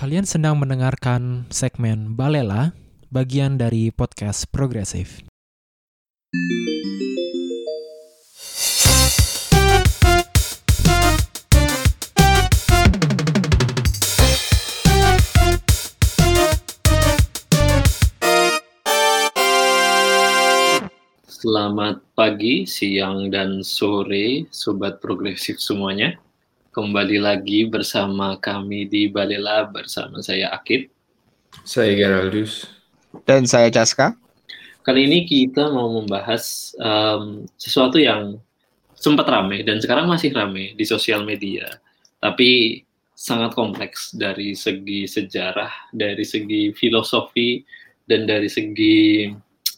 Kalian sedang mendengarkan segmen Balela, bagian dari podcast Progresif. Selamat pagi, siang, dan sore, sobat progresif semuanya. Kembali lagi bersama kami di Balela bersama saya Akid. Saya Geraldus. Dan saya Caska. Kali ini kita mau membahas um, sesuatu yang sempat ramai dan sekarang masih ramai di sosial media, tapi sangat kompleks dari segi sejarah, dari segi filosofi, dan dari segi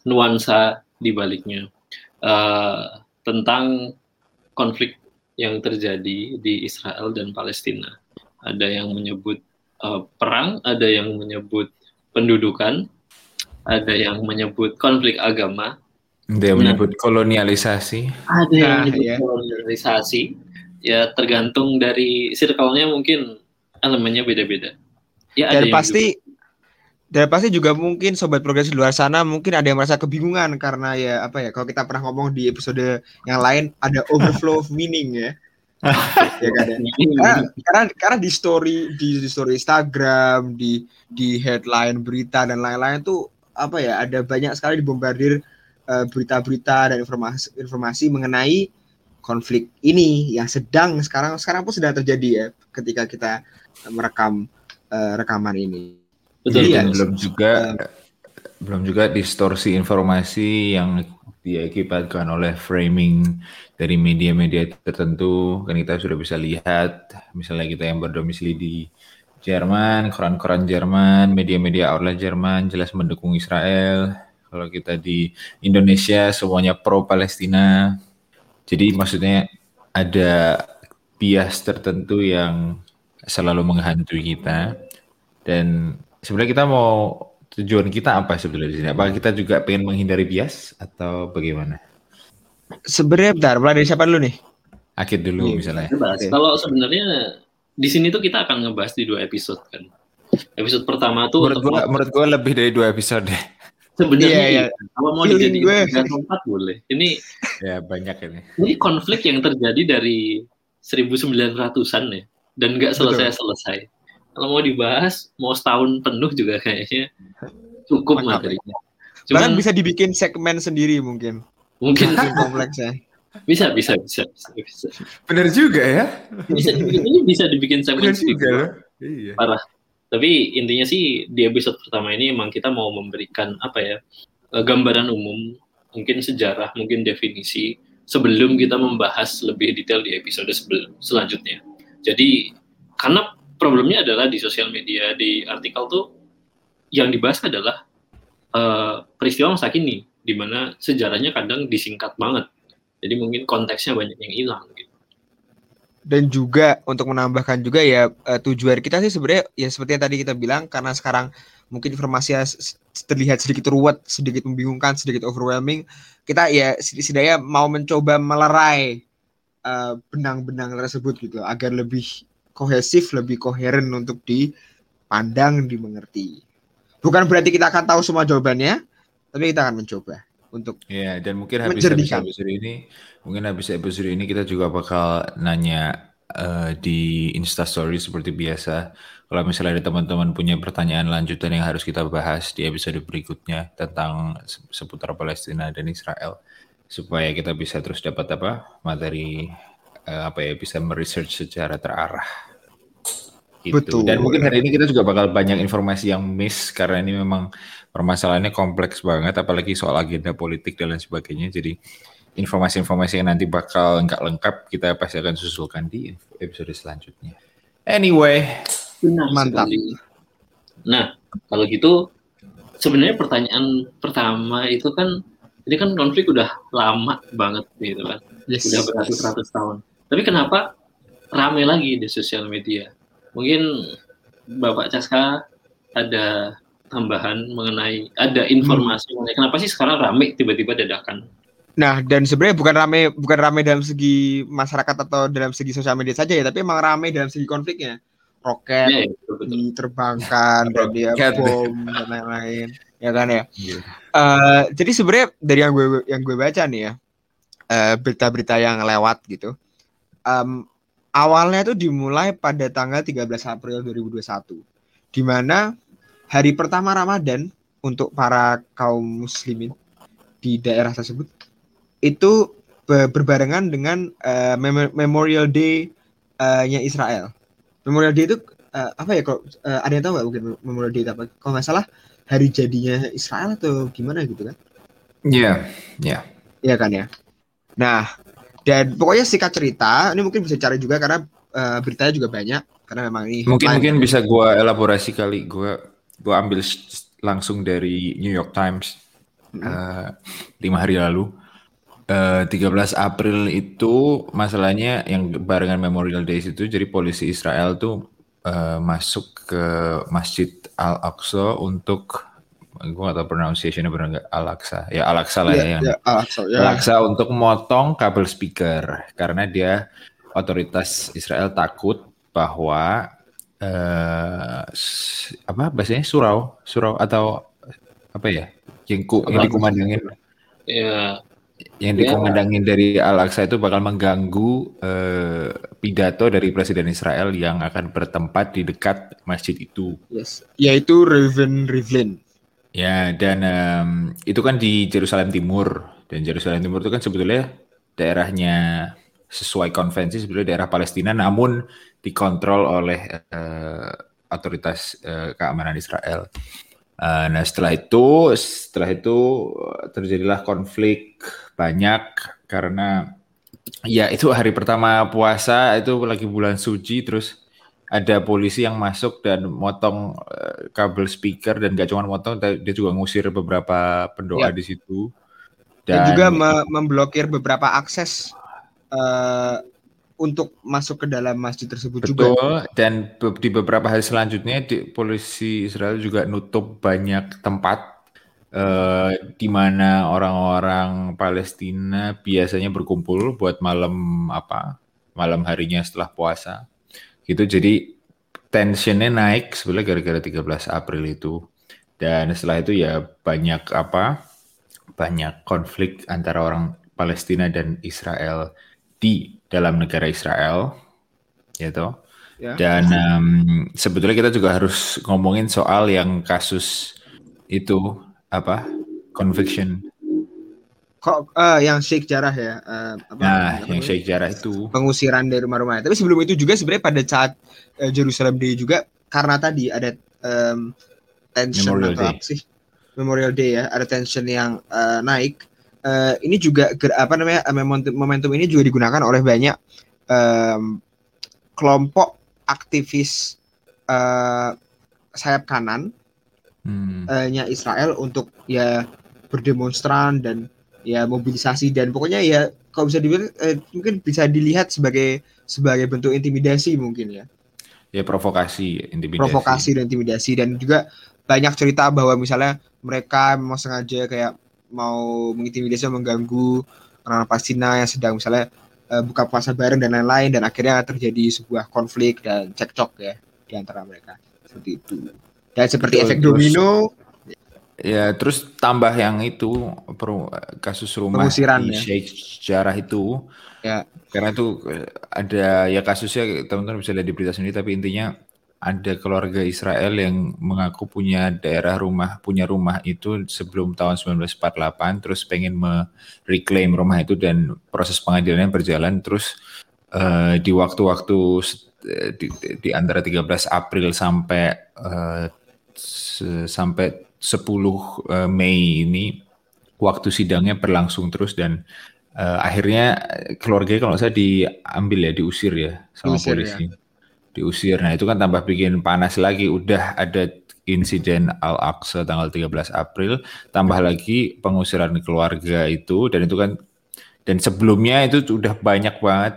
nuansa di baliknya uh, tentang konflik yang terjadi di Israel dan Palestina. Ada yang menyebut uh, perang, ada yang menyebut pendudukan, ada yang menyebut konflik agama, ada yang nah, menyebut kolonialisasi, ada yang nah, menyebut ya. kolonialisasi. Ya tergantung dari circle-nya mungkin elemennya beda-beda. Ya, dan pasti juga dan pasti juga mungkin sobat progres di luar sana mungkin ada yang merasa kebingungan karena ya apa ya kalau kita pernah ngomong di episode yang lain ada overflow of meaning ya. ya kan ya. Karena, karena karena di story di, di story Instagram, di di headline berita dan lain-lain tuh apa ya ada banyak sekali dibombardir uh, berita-berita dan informasi informasi mengenai konflik ini yang sedang sekarang sekarang pun sedang terjadi ya ketika kita merekam uh, rekaman ini. Betul, iya, belum juga uh, belum juga distorsi informasi yang diakibatkan oleh framing dari media-media tertentu kan kita sudah bisa lihat misalnya kita yang berdomisili di Jerman, koran-koran Jerman, media-media outlet Jerman jelas mendukung Israel. Kalau kita di Indonesia semuanya pro Palestina. Jadi maksudnya ada bias tertentu yang selalu menghantui kita dan sebenarnya kita mau tujuan kita apa sebenarnya di sini? Apakah kita juga pengen menghindari bias atau bagaimana? Sebenarnya bentar, mulai dari siapa dulu nih? Akid dulu iya, misalnya. Okay. Kalau sebenarnya di sini tuh kita akan ngebahas di dua episode kan. Episode pertama tuh menurut gua, menurut gua lebih dari dua episode deh. Sebenarnya iya, iya. kalau mau dijadikan tiga empat boleh. Ini ya banyak ini. Ini konflik yang terjadi dari 1900-an ya dan nggak selesai-selesai kalau mau dibahas mau setahun penuh juga kayaknya cukup Mantap. materinya. Cuman, Bahkan bisa dibikin segmen sendiri mungkin. Mungkin kompleks ya. Bisa, bisa, bisa, bisa, bisa. Benar juga ya. Bisa dibikin, ini bisa dibikin segmen juga. Iya. Parah. Tapi intinya sih di episode pertama ini emang kita mau memberikan apa ya gambaran umum, mungkin sejarah, mungkin definisi sebelum kita membahas lebih detail di episode sebelum selanjutnya. Jadi karena problemnya adalah di sosial media di artikel tuh yang dibahas adalah uh, peristiwa masa kini di mana sejarahnya kadang disingkat banget jadi mungkin konteksnya banyak yang hilang gitu dan juga untuk menambahkan juga ya uh, tujuan kita sih sebenarnya ya seperti yang tadi kita bilang karena sekarang mungkin informasinya terlihat sedikit ruwet, sedikit membingungkan, sedikit overwhelming. Kita ya setidaknya mau mencoba melerai eh, benang-benang uh, tersebut gitu agar lebih kohesif, lebih koheren untuk dipandang, dimengerti. Bukan berarti kita akan tahu semua jawabannya, tapi kita akan mencoba untuk ya dan mungkin habis, habis episode ini mungkin habis episode ini kita juga bakal nanya uh, di Story seperti biasa. Kalau misalnya ada teman-teman punya pertanyaan lanjutan yang harus kita bahas di episode berikutnya tentang seputar Palestina dan Israel supaya kita bisa terus dapat apa? Materi uh, apa ya bisa meresearch secara terarah. Gitu. Betul. Dan mungkin hari ini kita juga bakal banyak informasi yang miss karena ini memang permasalahannya kompleks banget, apalagi soal agenda politik dan lain sebagainya. Jadi informasi-informasi yang nanti bakal nggak lengkap kita pasti akan susulkan di episode selanjutnya. Anyway, Benar mantap. Nah, kalau gitu sebenarnya pertanyaan pertama itu kan ini kan konflik udah lama banget gitu kan. Yes. Udah beratus-ratus tahun. Tapi kenapa rame lagi di sosial media? Mungkin Bapak Caska ada tambahan mengenai ada informasi hmm. mengenai kenapa sih sekarang rame tiba-tiba dadakan? Nah, dan sebenarnya bukan rame bukan rame dalam segi masyarakat atau dalam segi sosial media saja ya, tapi emang rame dalam segi konfliknya. roket betul. diterbangkan dan dia bom dan lain-lain ya kan ya Iya. Eh, jadi sebenarnya dari yang gue yang gue baca nih ya eh, berita-berita yang lewat gitu em, awalnya tuh dimulai pada tanggal 13 April 2021 di mana hari pertama Ramadan untuk para kaum muslimin di daerah tersebut itu be- berbarengan dengan Mem- Memorial Day nya Israel. Memorial Day itu eh, apa ya kalau eh, ada yang tahu nggak mungkin Memorial Day itu apa? Kalau nggak salah hari jadinya Israel atau gimana gitu kan? Iya, iya. Iya kan ya. Nah, dan pokoknya sikat cerita ini mungkin bisa cari juga karena eh, beritanya juga banyak karena memang ini Mungkin mungkin bisa gua elaborasi kali. Gua gua ambil langsung dari New York Times eh, lima hari lalu. Eh, 13 April itu masalahnya yang barengan Memorial Days itu jadi polisi Israel tuh eh, masuk ke Masjid Al Aqsa untuk gua gak tahu pronunciationnya benar nggak Al Aqsa ya Al Aqsa lah Iya, ya yang iya, Al-Aqsa, ya. Al-Aqsa untuk motong kabel speaker karena dia otoritas Israel takut bahwa eh apa bahasanya surau surau atau apa ya yang ku, yang dikumandangin Ya, yang Ya. dikumandangin dari Al-Aqsa itu bakal mengganggu eh, pidato dari Presiden Israel yang akan bertempat di dekat masjid itu. Yes. Yaitu Reuven Rivlin. Ya, dan em, itu kan di Jerusalem Timur. Dan Jerusalem Timur itu kan sebetulnya daerahnya sesuai konvensi sebetulnya daerah Palestina, namun dikontrol oleh eh, otoritas eh, keamanan Israel. Eh, nah, setelah itu, setelah itu terjadilah konflik banyak karena ya itu hari pertama puasa itu lagi bulan suci terus ada polisi yang masuk dan motong eh, kabel speaker dan gak cuma motong dia juga ngusir beberapa pendoa Ya. di situ Dan, juga me- memblokir beberapa akses eh, untuk masuk ke dalam masjid tersebut juga. betul dan be- di beberapa hari selanjutnya di, polisi Israel juga nutup banyak tempat eh, di mana orang-orang Palestina biasanya berkumpul buat malam apa malam harinya setelah puasa gitu jadi tensionnya naik sebenarnya gara-gara 13 April itu dan setelah itu ya banyak apa banyak konflik antara orang Palestina dan Israel di dalam negara Israel gitu Ya. dan em, sebetulnya kita juga harus ngomongin soal yang kasus itu apa conviction Kok eh, yang Sheikh Jarah ya? eh, apa, nah apa yang? Sheikh Jarrah itu pengusiran dari rumah-rumah. Tapi sebelum itu juga sebenarnya pada saat eh, Jerusalem Day juga karena tadi ada em, tension Memorial atau Day. apa sih Memorial Day ya, ada tension yang eh, naik. Eh, ini juga ger- apa namanya momentum, momentum ini juga digunakan oleh banyak em, kelompok aktivis eh, sayap kanan Hmm. nya Israel untuk ya berdemonstran dan ya mobilisasi. Dan pokoknya ya kalau bisa dibilang eh, mungkin bisa dilihat sebagai sebagai bentuk intimidasi mungkin ya. Ya provokasi intimidasi. Provokasi dan intimidasi. Dan juga banyak cerita bahwa misalnya mereka mau sengaja kayak mau mengintimidasi mengganggu orang Palestina yang sedang misalnya eh, buka puasa bareng dan lain-lain. Dan akhirnya terjadi sebuah konflik dan cekcok ya di antara mereka. Seperti itu. Dan seperti Betul, efek terus- domino Ya, terus tambah yang itu per- kasus rumah Pengusiran, di ya. Sheikh Jarrah itu. Ya. Karena itu eh, ada ya kasusnya teman-teman bisa lihat di berita sendiri tapi intinya ada keluarga Israel yang mengaku punya daerah rumah punya rumah itu sebelum tahun 1948 terus pengen mereclaim rumah itu dan proses pengadilannya berjalan terus eh, di waktu-waktu eh, di, di antara 13 April sampai se- sampai 10 eh, Mei ini waktu sidangnya berlangsung terus dan eh, akhirnya keluarganya kalau saya diambil ya diusir ya sama Diusir, polisi. diusir. Nah itu kan tambah bikin panas lagi. Udah ada insiden Al-Aqsa tanggal 13 April tambah lagi pengusiran keluarga itu dan itu kan dan sebelumnya itu udah banyak banget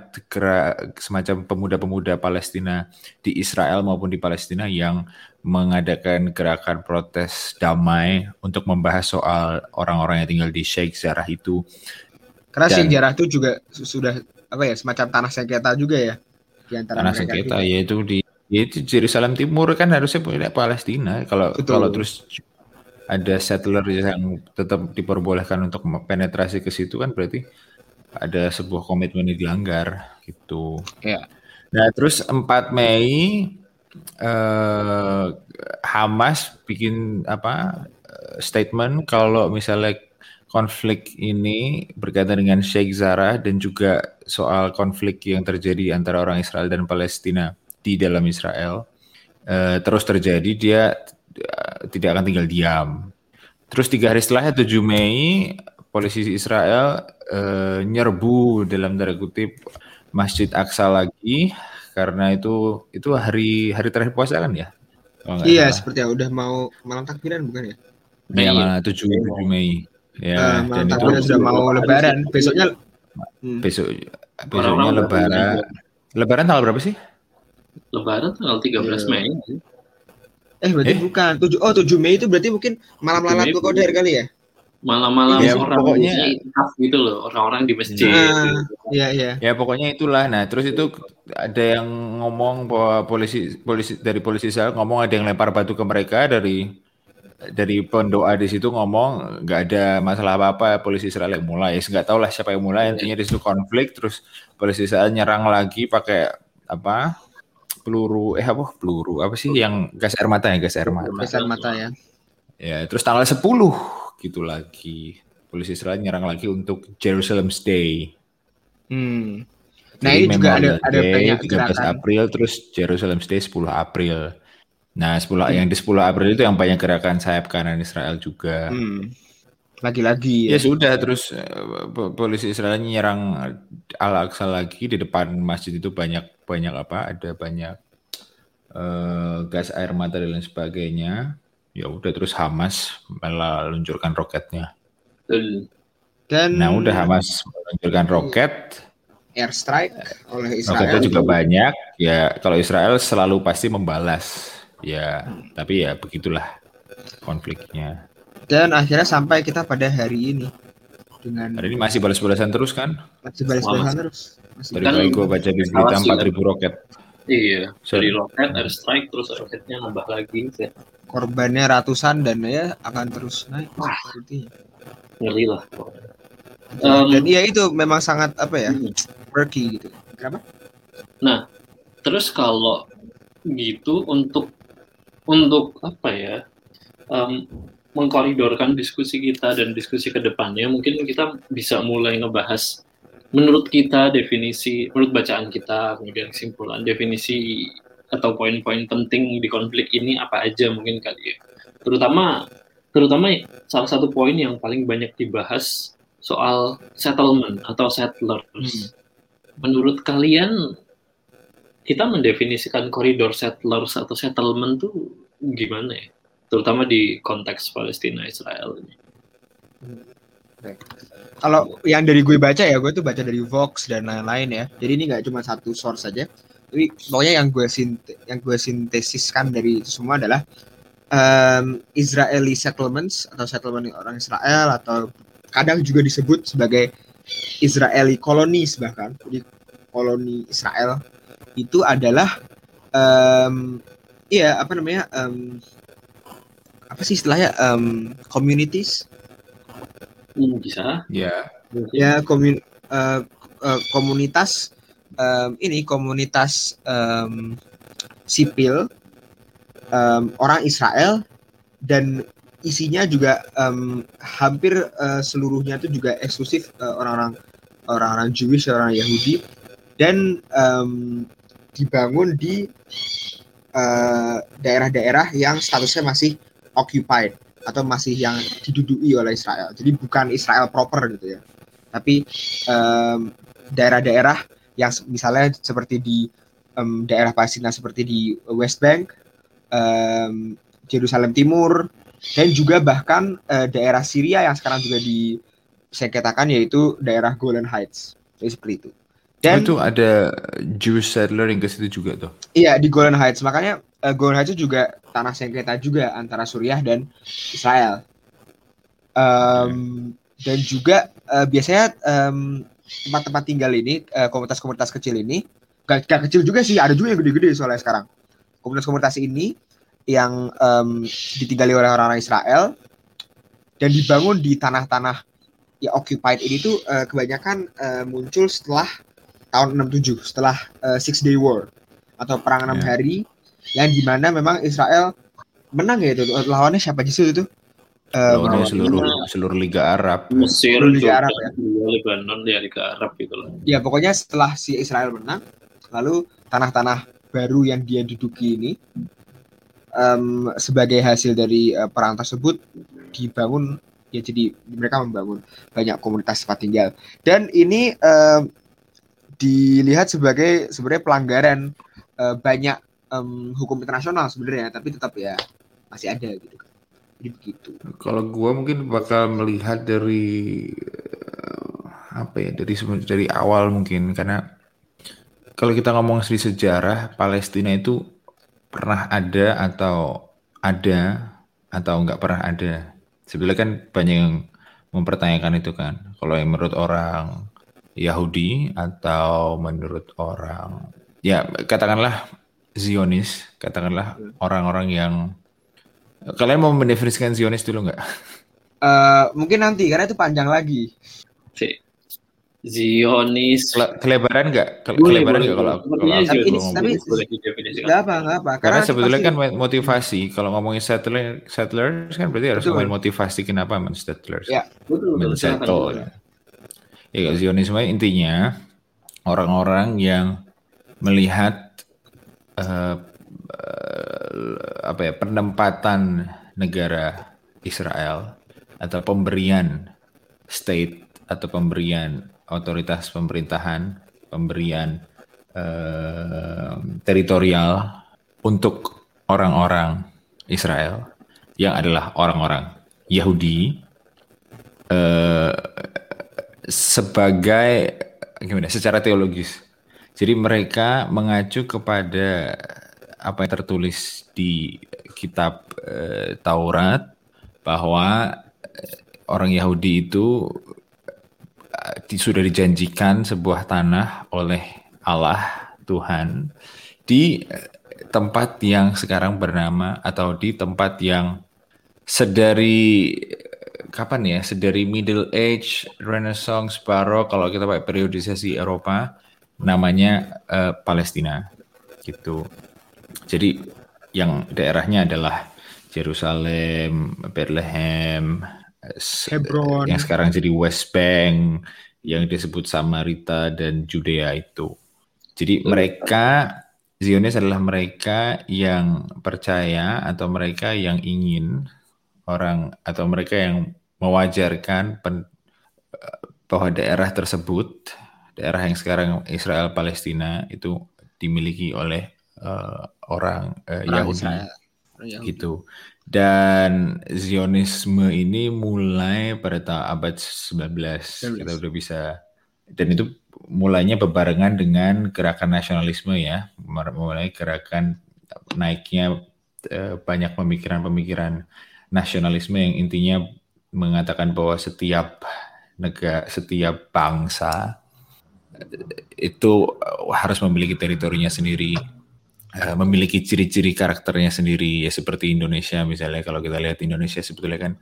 semacam pemuda-pemuda Palestina di Israel maupun di Palestina yang mengadakan gerakan protes damai untuk membahas soal orang-orang yang tinggal di Sheikh Jarrah itu. Karena Dan- sejarah itu juga su- sudah apa ya semacam tanah sengketa juga ya di antara Tanah sengketa juga. yaitu di Ya itu Jerusalem Timur kan harusnya punya Palestina. Kalau kalau terus ada settler yang tetap diperbolehkan untuk penetrasi ke situ kan berarti ada sebuah komitmen yang dilanggar gitu. Ya. Nah, terus 4 Mei eh, Hamas bikin apa statement kalau misalnya konflik ini berkaitan dengan Sheikh Zara dan juga soal konflik yang terjadi antara orang Israel dan Palestina di dalam Israel uh, terus terjadi dia uh, tidak akan tinggal diam. Terus tiga hari setelahnya 7 Mei polisi Israel uh, nyerbu dalam tanda kutip Masjid Aqsa lagi karena itu itu hari hari terakhir puasa kan ya? Iya, salah. seperti ya udah mau malam takbiran bukan ya? Iya, malam 7 7 Mei. Ya, uh, dan itu sudah mau lebaran. Besoknya hmm. besok besoknya lebaran. Lebaran tanggal berapa sih? Lebaran tanggal 13 yeah. Mei. Eh berarti eh? bukan. 7 oh 7 Mei itu berarti mungkin malam lalat kokoder kali ya? Malam-malam ya, orang pokoknya gitu loh, orang-orang di masjid. Nah, iya iya. Ya pokoknya itulah. Nah, terus itu ada yang ngomong bahwa polisi polisi dari polisi Israel ngomong ada yang lempar batu ke mereka dari dari pendoa di situ ngomong nggak ada masalah apa-apa polisi Israel yang mulai. Nggak tahu lah siapa yang mulai. Intinya di situ konflik terus polisi Israel nyerang lagi pakai apa? Peluru eh apa? Peluru apa sih yang gas air mata ya? Gas air mata. Gas air mata ya. Ya terus tanggal 10 gitu lagi polisi Israel nyerang lagi untuk Jerusalem Day hmm. nah Jadi ini juga ada ada banyak 13 gerakan. April terus Jerusalem Day 10 April Nah, 10 hmm. yang di 10 April itu yang banyak gerakan sayap kanan Israel juga. Hmm. Lagi-lagi ya. ya sudah terus uh, polisi Israel nyerang Al-Aqsa lagi di depan masjid itu banyak banyak apa? Ada banyak uh, gas air mata dan lain sebagainya. Ya udah terus Hamas malah luncurkan roketnya. Dan nah udah Hamas meluncurkan roket. Airstrike oleh Israel. Roketnya juga banyak. Ya kalau Israel selalu pasti membalas. Ya tapi ya begitulah konfliknya. Dan akhirnya sampai kita pada hari ini. Dengan hari ini masih balas-balasan terus kan? Masih balas-balasan terus. Masih. Dari kan, gue baca di berita empat ribu roket. Iya dari roket air strike terus roketnya nambah lagi. Korbannya ratusan dan ya akan terus naik Wah, ngeri lah um, dan iya itu memang sangat apa ya hmm. gitu. Kenapa? Nah terus kalau gitu untuk untuk apa ya um, mengkoridorkan diskusi kita dan diskusi ke depannya mungkin kita bisa mulai ngebahas menurut kita definisi menurut bacaan kita kemudian kesimpulan definisi atau poin-poin penting di konflik ini apa aja mungkin kali ya terutama terutama salah satu poin yang paling banyak dibahas soal settlement atau settlers hmm. menurut kalian kita mendefinisikan koridor settlers atau settlement tuh gimana ya? Terutama di konteks Palestina Israel ini. Kalau yang dari gue baca ya, gue tuh baca dari Vox dan lain-lain ya. Jadi ini nggak cuma satu source saja. Tapi pokoknya yang gue sinte yang gue sintesiskan dari itu semua adalah um, Israeli settlements atau settlement orang Israel atau kadang juga disebut sebagai Israeli colonies bahkan. Jadi koloni Israel itu adalah um, iya apa namanya um, apa sih istilahnya um, communities hmm, bisa ya yeah. ya komun uh, uh, komunitas um, ini komunitas um, sipil um, orang Israel dan isinya juga um, hampir uh, seluruhnya itu juga eksklusif orang-orang uh, orang-orang Jewish orang Yahudi dan um, dibangun di eh, daerah-daerah yang statusnya masih occupied atau masih yang diduduki oleh Israel. Jadi bukan Israel proper gitu ya. Tapi daerah-daerah yang misalnya seperti di um, daerah Palestina seperti di West Bank, um, Jerusalem Timur, dan juga bahkan uh, daerah Syria yang sekarang juga disengketakan yaitu daerah Golan Heights. Jadi seperti itu. Dan oh, itu ada Jewish settler yang ke situ juga tuh. Iya di Golan Heights. Makanya uh, Golan Heights juga tanah sengketa juga antara Suriah dan Israel. Um, okay. Dan juga uh, biasanya um, tempat-tempat tinggal ini komunitas komunitas-komunitas kecil ini gak, gak kecil juga sih ada juga yang gede-gede soalnya sekarang. komunitas-komunitas ini yang um, ditinggali oleh orang-orang Israel dan dibangun di tanah-tanah ya occupied ini tuh uh, kebanyakan uh, muncul setelah tahun 67 setelah uh, Six Day War atau perang enam yeah. hari yang di mana memang Israel menang ya itu lawannya siapa sih itu uh, seluruh seluruh Liga Arab. Mesir Liga Arab ya? Lebanon ya Liga Arab gitu loh ya pokoknya setelah si Israel menang lalu tanah-tanah baru yang dia duduki ini um, sebagai hasil dari uh, perang tersebut dibangun ya jadi mereka membangun banyak komunitas tempat tinggal. Dan ini uh, dilihat sebagai sebenarnya pelanggaran uh, banyak um, hukum internasional sebenarnya tapi tetap ya masih ada gitu kan begitu kalau gue mungkin bakal melihat dari uh, apa ya dari dari awal mungkin. Karena kalau kita ngomong dari sejarah Palestina itu pernah ada atau ada atau nggak pernah ada. Sebenarnya kan banyak yang mempertanyakan itu kan. Kalau yang menurut orang Yahudi atau menurut orang ya katakanlah Zionis, katakanlah orang-orang yang kalian mau mendefinisikan Zionis dulu nggak? Uh, mungkin nanti karena itu panjang lagi. Zionis. Kelebaran nggak? Ke kelebaran nggak kalau aku kalau tapi, ini, tapi nggak apa nggak apa. Karena, karena sebetulnya kan motivasi. Kalau ngomongin settler settlers kan berarti harus ngomongin motivasi. Kenapa men settlers? Ya. Betul, men settle. ya, ya Zionisme intinya orang-orang yang melihat uh, uh, apa ya penempatan negara Israel atau pemberian state atau pemberian otoritas pemerintahan, pemberian eh, teritorial untuk orang-orang Israel yang adalah orang-orang Yahudi eh, sebagai gimana secara teologis. Jadi mereka mengacu kepada apa yang tertulis di kitab eh, Taurat bahwa eh, orang Yahudi itu sudah dijanjikan sebuah tanah oleh Allah Tuhan di eh, tempat yang sekarang bernama atau di tempat yang sedari eh, kapan ya sedari Middle Age, Renaissance, Baroque kalau kita pakai periodisasi Eropa namanya uh, Palestina gitu. Jadi yang daerahnya adalah Yerusalem, Bethlehem, Hebron yang sekarang jadi West Bank yang disebut Samarita dan Judea itu. Jadi mereka Zionis adalah mereka yang percaya atau mereka yang ingin orang atau mereka yang mewajarkan pen, bahwa daerah tersebut, daerah yang sekarang Israel Palestina itu dimiliki oleh uh, orang uh, Yahudi, Yahudi. gitu. Dan Zionisme ini mulai pada abad 19 kita udah bisa dan itu mulainya bebarengan dengan gerakan nasionalisme ya, mulai gerakan naiknya eh, banyak pemikiran-pemikiran nasionalisme yang intinya mengatakan bahwa setiap negara, setiap bangsa itu harus memiliki teritorinya sendiri Eh, memiliki ciri-ciri karakternya sendiri ya seperti Indonesia misalnya. Kalau kita lihat Indonesia sebetulnya kan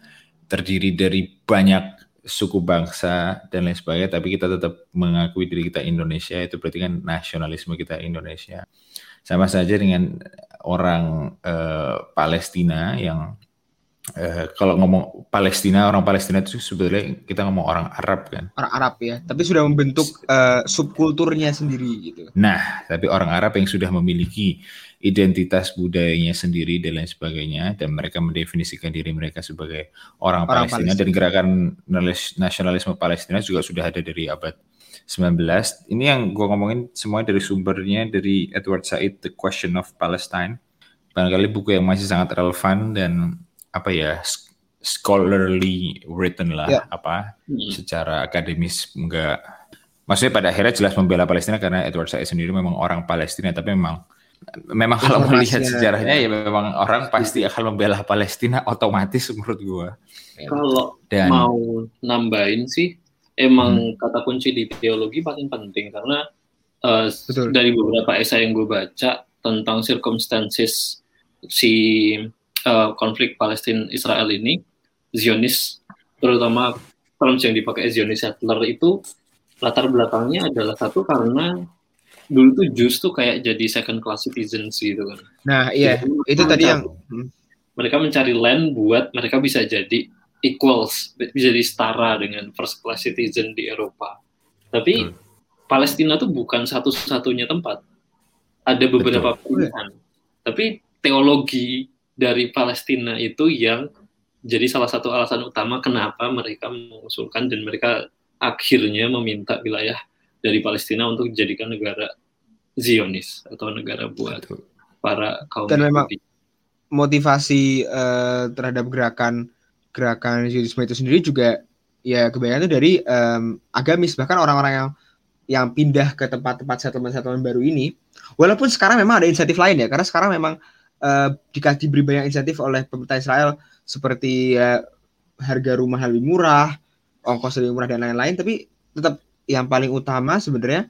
terdiri dari banyak suku bangsa dan lain sebagainya tapi kita tetap mengakui diri kita Indonesia itu berarti kan nasionalisme kita Indonesia. Sama saja dengan orang uh, Palestina yang Uh, kalau ngomong Palestina, orang Palestina itu sebetulnya kita ngomong orang Arab kan. Orang Arab ya, tapi sudah membentuk uh, subkulturnya sendiri gitu. Nah, tapi orang Arab yang sudah memiliki identitas budayanya sendiri dan lain sebagainya, dan mereka mendefinisikan diri mereka sebagai orang, orang Palestina, Palestina dan gerakan nasionalisme Palestina juga sudah ada dari abad 19. Ini yang gue ngomongin semua dari sumbernya dari Edward Said, The Question of Palestine. Barangkali buku yang masih sangat relevan dan apa ya scholarly written lah yeah. apa hmm. secara akademis enggak maksudnya pada akhirnya jelas membela Palestina karena Edward Said sendiri memang orang Palestina tapi memang memang kalau melihat sejarahnya ya. ya memang orang pasti akan membela Palestina otomatis menurut gua. Kalau Dan, mau nambahin sih emang hmm. kata kunci di teologi paling penting karena uh, dari beberapa esai yang gue baca tentang circumstances si uh, konflik Palestina Israel ini, Zionis terutama terms yang dipakai Zionis settler itu latar belakangnya adalah satu karena dulu tuh justru kayak jadi second class citizens gitu kan. Nah, iya, jadi, itu tadi yang mereka mencari land buat mereka bisa jadi equals, bisa jadi setara dengan first class citizen di Eropa. Tapi hmm. Palestina tuh bukan satu-satunya tempat. Ada beberapa pilihan. Tapi teologi dari Palestina itu yang jadi salah satu alasan utama kenapa mereka mengusulkan dan mereka akhirnya meminta wilayah dari Palestina untuk dijadikan negara Zionis atau negara buat para kaum dan memang motivasi uh, terhadap gerakan gerakan Zionisme itu sendiri juga ya kebanyakan itu dari um, agamis bahkan orang-orang yang yang pindah ke tempat-tempat settlement-settlement baru ini. Walaupun sekarang memang ada insentif lain ya karena sekarang memang uh, dikasih diberi banyak insentif oleh pemerintah Israel seperti uh, harga rumah lebih murah, ongkos lebih murah dan lain-lain, tapi tetap yang paling utama sebenarnya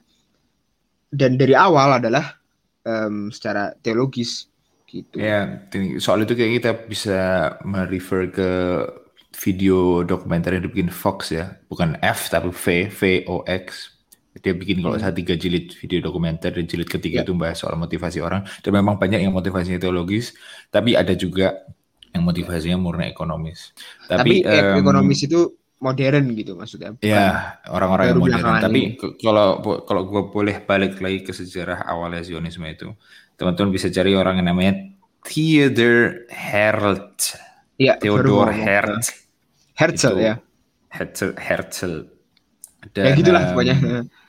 dan dari awal adalah um, secara teologis gitu. Ya, soal itu kayak kita bisa merefer ke video dokumenter yang dibikin Fox ya, bukan F tapi V, V O X dia bikin kalau hmm. saya tiga jilid video dokumenter dan jilid ketiga yeah. itu bahas soal motivasi orang. Dan memang banyak yang motivasinya teologis tapi ada juga yang motivasinya murni ekonomis. Tapi, tapi um, ekonomis itu modern gitu maksudnya ya orang-orang yang modern. tapi kalau kalau gue boleh balik lagi ke sejarah awalnya Zionisme itu teman-teman bisa cari orang yang namanya Theodor Herzl. Ya, Theodor Herzl. Herzl ya. Herzl Herzl. Dan, ya gitulah um, pokoknya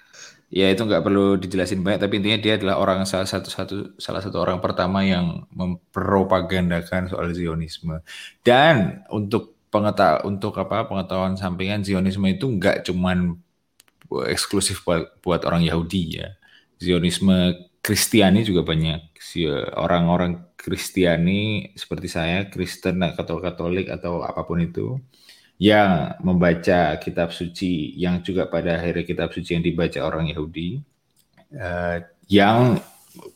ya itu nggak perlu dijelasin banyak tapi intinya dia adalah orang salah satu satu salah satu orang pertama yang mempropagandakan soal Zionisme. Dan untuk pengeta untuk apa pengetahuan sampingan Zionisme itu nggak cuman eksklusif buat, buat orang Yahudi ya. Zionisme Kristiani juga banyak. Orang-orang Kristiani seperti saya Kristen atau Katolik atau apa pun itu yang membaca kitab suci yang juga pada akhirnya kitab suci yang dibaca orang Yahudi uh, yang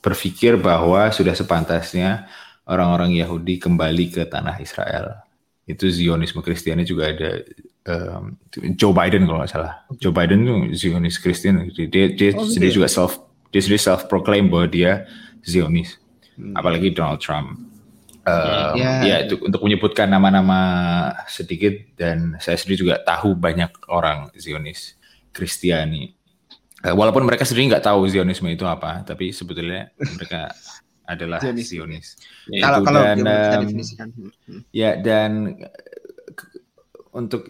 berpikir bahwa sudah sepantasnya orang-orang Yahudi kembali ke tanah Israel. Itu Zionisme Kristiani juga ada um, Joe Biden kalau nggak salah. Joe Biden itu Zionis Kristen. Dia, dia oh, sendiri juga self dia sendiri self proclaim bahwa dia Zionis. Hmm. Apalagi Donald Trump. Uh, ya. ya itu untuk menyebutkan nama-nama sedikit dan saya sendiri juga tahu banyak orang Zionis Kristiani. Uh, walaupun mereka sendiri nggak tahu Zionisme itu apa, tapi sebetulnya mereka adalah Zionis. Zionis. Ya, kalau kalau dan, um, ya dan untuk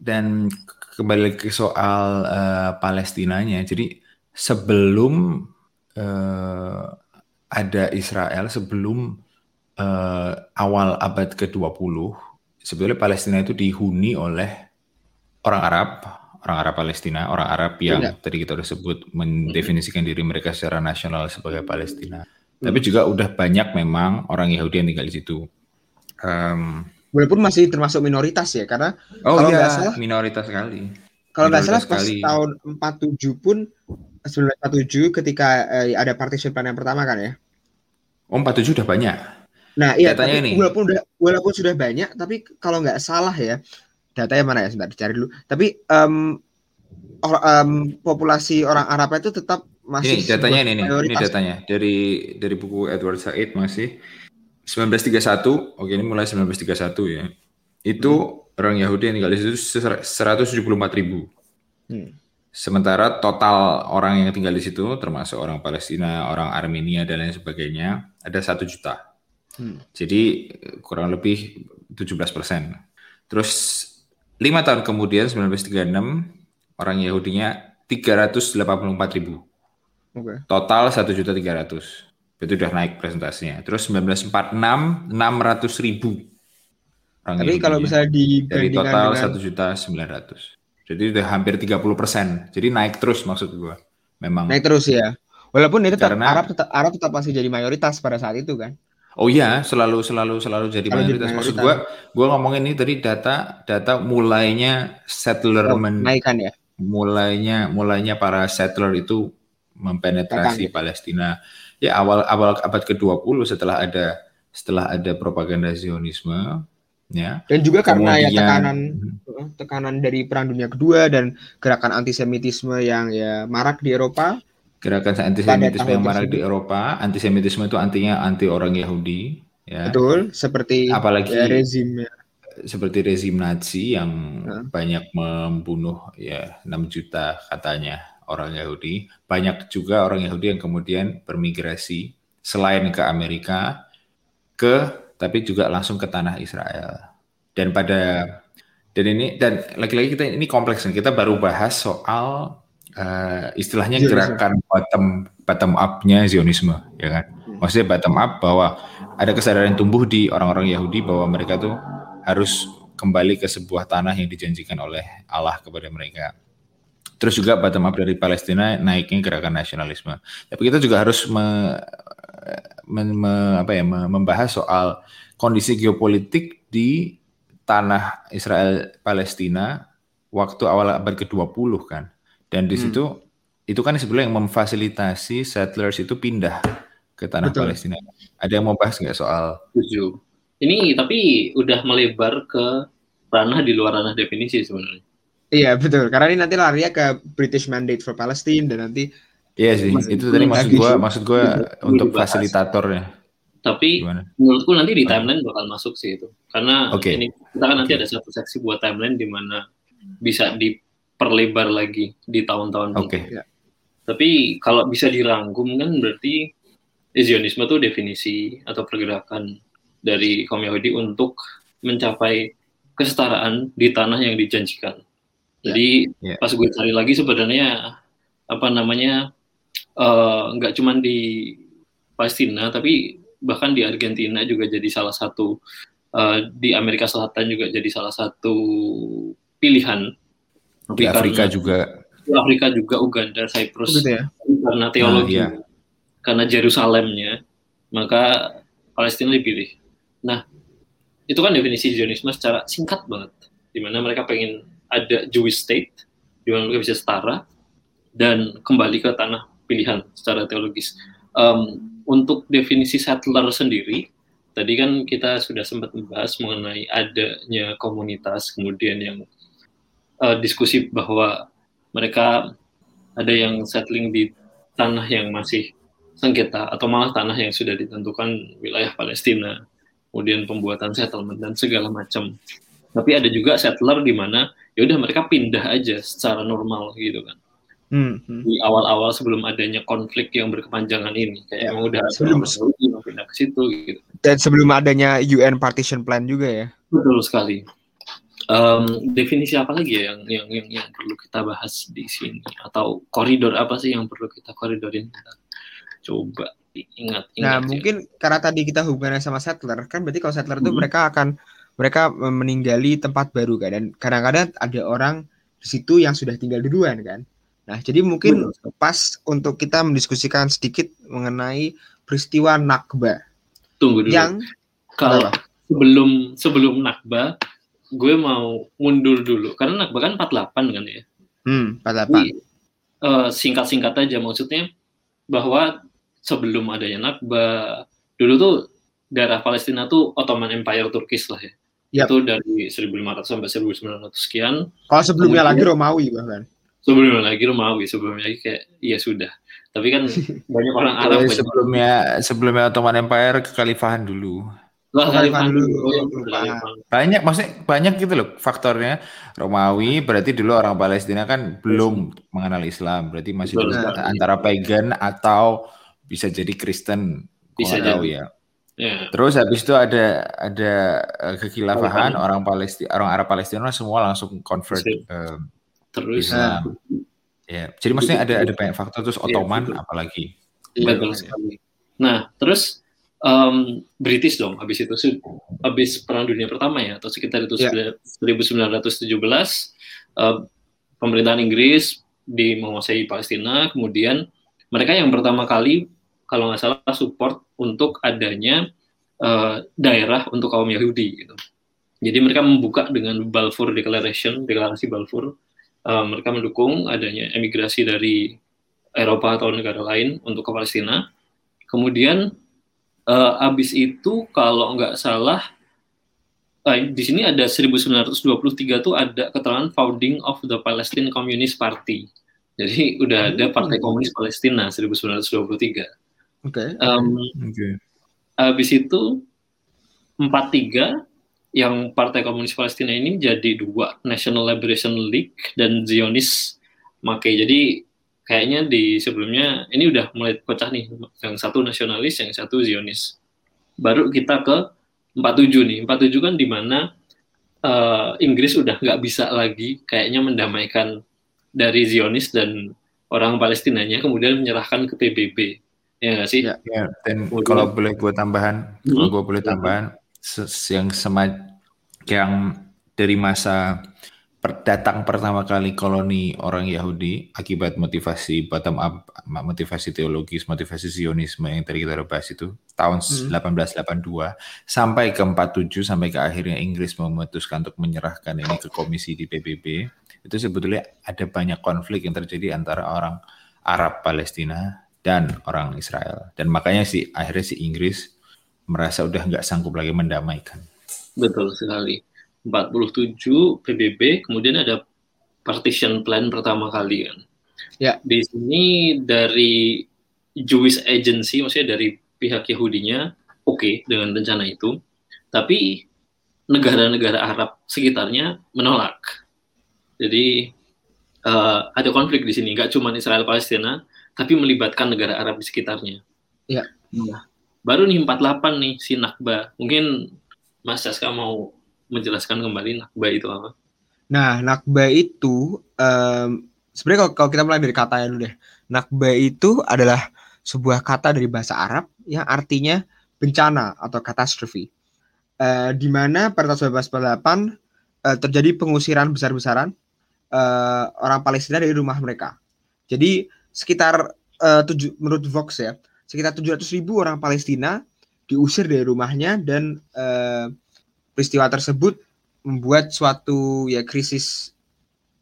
dan kembali ke soal uh, Palestinanya, jadi sebelum uh, ada Israel, sebelum uh, awal abad ke-20 sebetulnya Palestina itu dihuni oleh orang Arab, orang Arab Palestina, orang Arab yang Tidak. tadi kita sudah sebut mendefinisikan diri mereka secara nasional sebagai Palestina. Hmm. Tapi juga udah banyak memang orang Yahudi yang tinggal di situ. Um, Walaupun masih termasuk minoritas ya, karena oh kalau iya, salah minoritas sekali. Kalau nggak salah pas tahun 47 pun 1947 ketika eh, ada partition plan yang pertama kan ya. Oh 47 udah banyak. Nah, iya, datanya tapi ini. walaupun udah walaupun sudah banyak, tapi kalau nggak salah ya, datanya mana ya? Sebentar dicari dulu. Tapi um, or, um, populasi orang Arab itu tetap masih ini datanya ini, ini, ini datanya dari dari buku Edward Said masih 1931. Oke, ini mulai 1931 ya. Itu hmm. orang Yahudi yang tinggal di situ 174 ribu. Hmm. Sementara total orang yang tinggal di situ, termasuk orang Palestina, orang Armenia dan lain sebagainya, ada satu juta. Hmm. Jadi kurang lebih 17 persen. Terus lima tahun kemudian 1936 orang Yahudinya 384 ribu. Okay. Total 1 juta 300. Itu udah naik presentasinya. Terus 1946 600 ribu. Orang Tapi kalau misalnya di dari total dengan... 1 juta 900. Jadi udah hampir 30 persen. Jadi naik terus maksud gua. Memang. Naik terus ya. Walaupun itu tetap Karena, Arab tetap Arab tetap masih jadi mayoritas pada saat itu kan. Oh iya, selalu selalu selalu jadi mayoritas. Maksud gua, gua ngomongin ini tadi data data mulainya settler oh, menaikkan ya. Mulainya mulainya para settler itu mempenetrasi Datang, ya. Palestina ya awal awal abad ke-20 setelah ada setelah ada propaganda Zionisme ya. Dan juga karena ya Kemudian- tekanan tekanan dari Perang Dunia Kedua dan gerakan antisemitisme yang ya marak di Eropa. Gerakan antisemitisme yang marak di. Eropa, antisemitisme itu antinya anti orang Yahudi ya. Betul, seperti Apalagi ya, rezim ya. seperti rezim Nazi yang Nah. banyak membunuh ya 6 juta katanya orang Yahudi. Banyak juga orang Yahudi yang kemudian bermigrasi selain ke Amerika ke tapi juga langsung ke tanah Israel. Dan pada dan ini dan lagi-lagi kita ini kompleks. Kita baru bahas soal eh, istilahnya Zionisme. gerakan bottom bottom up-nya Zionisme, ya kan? Maksudnya bottom up bahwa ada kesadaran tumbuh di orang-orang Yahudi bahwa mereka tuh harus kembali ke sebuah tanah yang dijanjikan oleh Allah kepada mereka. Terus juga bottom up dari Palestina naiknya gerakan nasionalisme. Tapi kita juga harus me- men- me- apa ya, me- membahas soal kondisi geopolitik di tanah Israel Palestina waktu awal abad ke-20 kan. Dan di Hmm. situ itu kan sebenarnya yang memfasilitasi settlers itu pindah ke tanah Betul. Palestina. Ada yang mau bahas nggak soal Setuju. Ini tapi udah melebar ke ranah di luar ranah definisi sebenarnya. Iya betul, karena ini nanti larinya ke British Mandate for Palestine dan nanti Iya sih, itu tadi maksud gua, maksud gua Ini untuk dibahas. fasilitatornya Tapi gimana? menurutku nanti di timeline bakal masuk sih itu. Karena Oke. ini kita kan nanti ada satu seksi buat timeline di mana bisa diperlebar lagi di tahun-tahun Oke. berikutnya. Tapi kalau bisa dirangkum kan berarti Zionisme itu definisi atau pergerakan dari kaum Yahudi untuk mencapai kesetaraan di tanah yang dijanjikan. Jadi Ya. pas gue cari lagi sebenarnya apa namanya eh, nggak cuman di Palestina tapi bahkan di Argentina juga jadi salah satu eh, di Amerika Selatan juga jadi salah satu pilihan. Di Afrika karena- juga. di Afrika juga Uganda, Cyprus gitu ya. karena teologi, Nah, iya. karena Yerusalemnya, maka Palestina dipilih. Nah, itu kan definisi Zionisme secara singkat banget, di mana mereka pengen ada Jewish state, di mana mereka bisa setara dan kembali ke tanah pilihan secara teologis. Em, untuk definisi settler sendiri, tadi kan kita sudah sempat membahas mengenai adanya komunitas, kemudian yang eh, diskusi bahwa mereka ada yang settling di tanah yang masih sengketa atau malah tanah yang sudah ditentukan wilayah Palestina, kemudian pembuatan settlement dan segala macam. Tapi ada juga settler di mana ya udah mereka pindah aja secara normal gitu kan. Hmm, hmm. Di awal-awal sebelum adanya konflik yang berkepanjangan ini kayak Ya, emang udah sebelum- pindah ke situ gitu. Dan sebelum adanya UN partition plan juga ya. Betul sekali. Em, definisi apa lagi ya yang, yang yang yang perlu kita bahas di sini atau koridor apa sih yang perlu kita koridorin? Coba ingat ingat. Nah, ya. mungkin karena tadi kita hubungannya sama settler, kan berarti kalau settler itu Mhm. mereka akan mereka meninggali tempat baru kan dan kadang-kadang ada orang di situ yang sudah tinggal duluan kan. Nah, jadi mungkin Betul. pas untuk kita mendiskusikan sedikit mengenai peristiwa Nakba tunggu dulu. yang Kalau sebelum sebelum Nakba, gue mau mundur dulu karena Nakba kan 48 kan ya. hmm, 48. Jadi eh, singkat-singkat aja maksudnya bahwa sebelum adanya Nakba, dulu tuh daerah Palestina tuh Ottoman Empire Turkis lah ya. Yap. Itu dari 1500 sampai 1900 sekian. Kalau sebelumnya lagi Romawi bahkan. Sebelumnya lagi Romawi, sebelumnya lagi kayak iya sudah. Tapi kan banyak orang Arab sebelumnya sebelumnya Ottoman Empire kekhalifahan dulu. Wah, Khalifah dulu. Oh, iya. Banyak maksudnya banyak gitu loh faktornya. Romawi berarti dulu orang Palestina kan belum mengenal Islam, berarti masih Betul dulu antara pagan atau bisa jadi Kristen. Bisa nggak tahu ya. Ya, Terus habis itu ada ada eh, kekhilafahan Khalifah. orang Palestina orang Arab Palestina semua langsung convert eh, terus Islam. Ya, jadi maksudnya ada ada banyak faktor terus Iya, Ottoman betul. apalagi. Iya, betul makanya. sekali. Nah, terus em, British dong habis itu habis Perang Dunia Pertama ya atau sekitar itu Ya. 1917 eh, pemerintahan Inggris di menguasai Palestina, kemudian mereka yang pertama kali kalau nggak salah support untuk adanya eh, daerah untuk kaum Yahudi gitu. Jadi mereka membuka dengan Balfour Declaration, deklarasi Balfour. Eh, mereka mendukung adanya emigrasi dari Eropa atau negara lain untuk ke Palestina. kemudian uh, abis itu kalau nggak salah uh, di sini ada 1923 tuh ada keterangan founding of the Palestine Communist Party. Jadi udah ada Partai Komunis Palestina 1923. Oke. Okay. Um, okay. Habis itu 43 yang Partai Komunis Palestina ini jadi dua, National Liberation League dan Zionis Make. Jadi kayaknya di sebelumnya ini udah mulai pecah nih, yang satu nasionalis, yang satu Zionis. Baru kita ke 47 nih. 47 kan di mana uh, Inggris udah nggak bisa lagi kayaknya mendamaikan dari Zionis dan orang Palestinanya kemudian menyerahkan ke PBB. Ya nggak sih? Ya, ya. dan kemudian, kalau boleh gue tambahan, hmm, kalau gue boleh tambahan yang semaj yang dari masa datang pertama kali koloni orang Yahudi akibat motivasi bottom up, motivasi teologis, motivasi Zionisme yang tadi kita bahas itu tahun hmm. 1882 sampai ke 47 sampai ke akhirnya Inggris memutuskan untuk menyerahkan ini ke komisi di PBB itu sebetulnya ada banyak konflik yang terjadi antara orang Arab Palestina dan orang Israel dan makanya si akhirnya si Inggris merasa udah nggak sanggup lagi mendamaikan. Betul sekali. 47 PBB, kemudian ada partition plan pertama kali kan. Ya. Di sini dari Jewish Agency, maksudnya dari pihak Yahudinya, oke okay dengan rencana itu, tapi negara-negara Arab sekitarnya menolak. Jadi uh, ada konflik di sini, nggak cuma Israel Palestina, tapi melibatkan negara Arab di sekitarnya. Ya. Nah, baru nih 48 nih si Nakba. Mungkin Mas Saska mau menjelaskan kembali nakba itu apa? Nah, nakba itu um, sebenarnya kalau, kalau kita mulai dari kata dulu deh. Nakba itu adalah sebuah kata dari bahasa Arab yang artinya bencana atau katastrofi. Uh, di mana pada tahun 1948 uh, terjadi pengusiran besar-besaran uh, orang Palestina dari rumah mereka. Jadi sekitar uh, tujuh, menurut Vox ya, sekitar 700 ribu orang Palestina diusir dari rumahnya dan uh, peristiwa tersebut membuat suatu ya krisis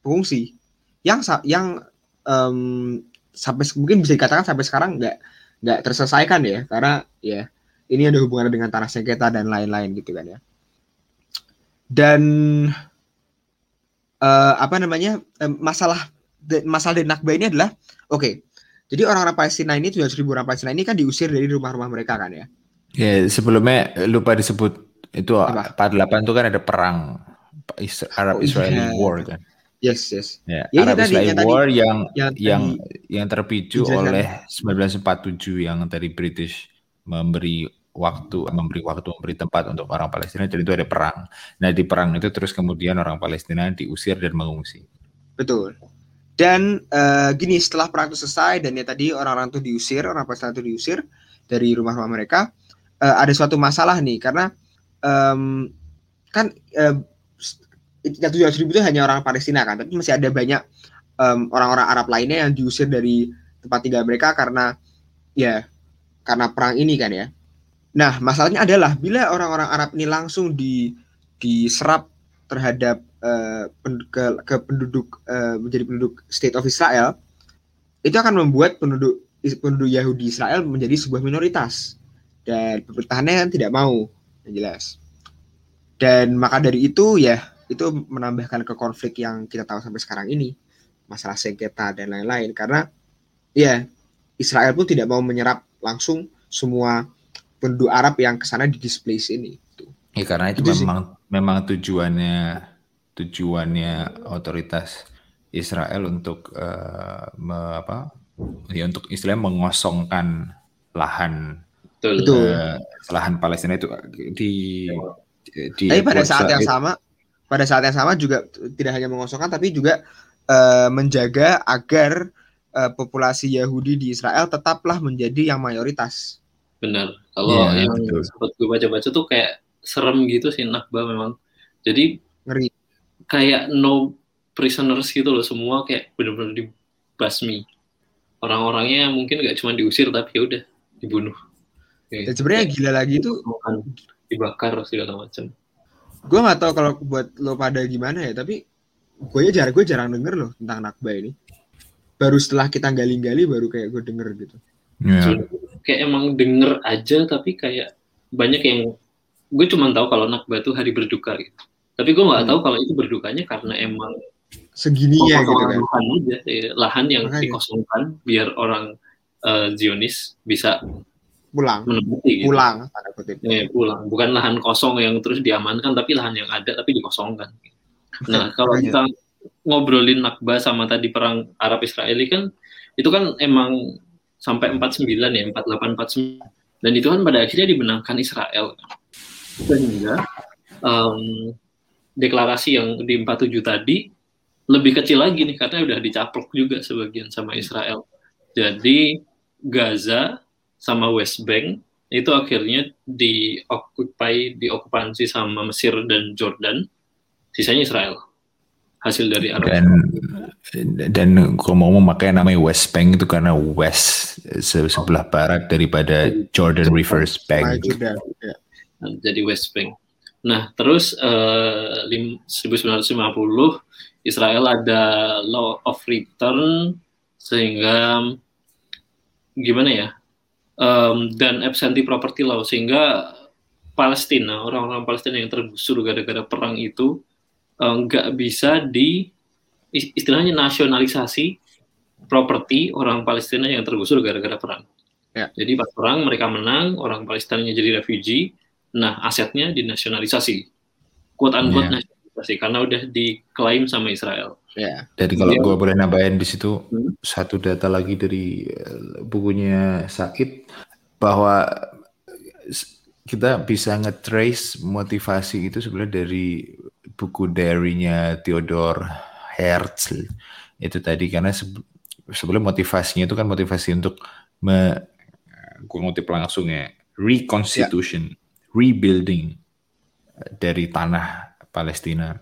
pengungsi yang yang um, sampai mungkin bisa dikatakan sampai sekarang nggak nggak terselesaikan ya. Karena ya ini ada hubungan dengan tanah sengketa dan lain-lain gitu kan ya. Dan uh, apa namanya um, masalah masalah di Nakba ini adalah oke okay, jadi orang-orang Palestina ini tujuh ribu orang Palestina ini kan diusir dari rumah-rumah mereka kan ya. Ya sebelumnya lupa disebut itu Apa? 48 itu kan ada perang Arab Israeli oh, iya. War kan. Yes, yes. Ya, ya Arab Israeli War tadi, yang yang yang, yang terpicu oleh 1947 yang dari British memberi waktu memberi waktu memberi tempat untuk orang Palestina jadi itu ada perang. Nah di perang itu terus kemudian orang Palestina diusir dan mengungsi. Betul. Dan uh, gini setelah perang itu selesai dan ya tadi orang-orang itu diusir orang Palestina itu diusir dari rumah-rumah mereka uh, ada suatu masalah nih karena um, kan uh, yang tujuh ribu itu hanya orang Palestina kan, tapi masih ada banyak orang orang-orang Arab lainnya yang diusir dari tempat tinggal mereka karena ya karena perang ini kan ya. Nah masalahnya adalah bila orang-orang Arab ini langsung di diserap terhadap uh, ke, ke penduduk uh, menjadi penduduk State of Israel, itu akan membuat penduduk penduduk Yahudi Israel menjadi sebuah minoritas dan pemerintahannya tidak mau jelas. Dan maka dari itu ya itu menambahkan ke konflik yang kita tahu sampai sekarang ini masalah sengketa dan lain-lain karena ya Israel pun tidak mau menyerap langsung semua penduduk Arab yang ke sana di displace ini. Ya karena itu, itu memang sih. memang tujuannya tujuannya otoritas Israel untuk uh, me, apa ya untuk Israel mengosongkan lahan Betul. Uh, lahan Palestina itu di di Tapi pada saat yang sama pada saat yang sama juga tidak hanya mengosongkan tapi juga uh, menjaga agar uh, populasi Yahudi di Israel tetaplah menjadi yang mayoritas. Benar. Kalau yeah, yang sempat gue baca-baca tuh kayak serem gitu sih Nakba memang. Jadi ngeri. Kayak no prisoners gitu loh semua kayak benar-benar dibasmi. Orang-orangnya mungkin gak cuma diusir tapi ya udah dibunuh. Okay. Dan sebenarnya gila lagi itu dibakar segala macam. Gue nggak tahu kalau buat lo pada gimana ya, tapi gue ya jarang gue jarang denger loh tentang Nakba ini. Baru setelah kita gali-gali baru kayak gue denger gitu. Yeah. kayak emang denger aja tapi kayak banyak yang gue cuma tahu kalau Nakba itu hari berduka gitu. Tapi gue nggak Hmm. tahu kalau itu berdukanya karena emang Segininya gitu kekosongan kan. lahan aja, eh, lahan yang Makanya. dikosongkan biar orang eh, Zionis bisa Pulang, menempati gitu. pulang tanda kutip. Eh, pulang. Bukan lahan kosong yang terus diamankan, tapi lahan yang ada tapi dikosongkan. Nah, kalau kita ngobrolin Nakba sama tadi perang Arab Israeli kan itu kan emang sampai 49 ya, 48 49. Dan itu kan pada akhirnya dimenangkan Israel. Sehingga em, deklarasi yang di 47 tadi lebih kecil lagi nih karena udah dicaplok juga sebagian sama Israel. Jadi Gaza sama West Bank itu akhirnya diokupai diokupansi sama Mesir dan Jordan sisanya Israel hasil dari Arab Dan dan kalau mau memakai namanya West Bank itu karena West se- sebelah barat daripada Jordan Rivers Bank. Ya. jadi West Bank. Nah terus eh, lim- 1950 Israel ada law of return sehingga gimana ya Em, dan absentee property law sehingga Palestina orang-orang Palestina yang tergusur gara-gara perang itu eh, nggak bisa di is- istilahnya nasionalisasi properti orang Palestina yang tergusur gara-gara perang. Ya. Jadi pas perang mereka menang, orang Palestina jadi refugee, nah asetnya dinasionalisasi, quote unquote Ya. nasionalisasi karena udah diklaim sama Israel. Ya. Jadi kalau Iya. gue boleh nambahin di situ Hmm. satu data lagi dari eh, bukunya Said bahwa s- kita bisa nge-trace motivasi itu sebenarnya dari buku diary-nya Theodor Herzl itu tadi karena sebe- sebenarnya motivasinya itu kan motivasi untuk me, gue ngutip langsung ya reconstitution, rebuilding eh, dari tanah Palestina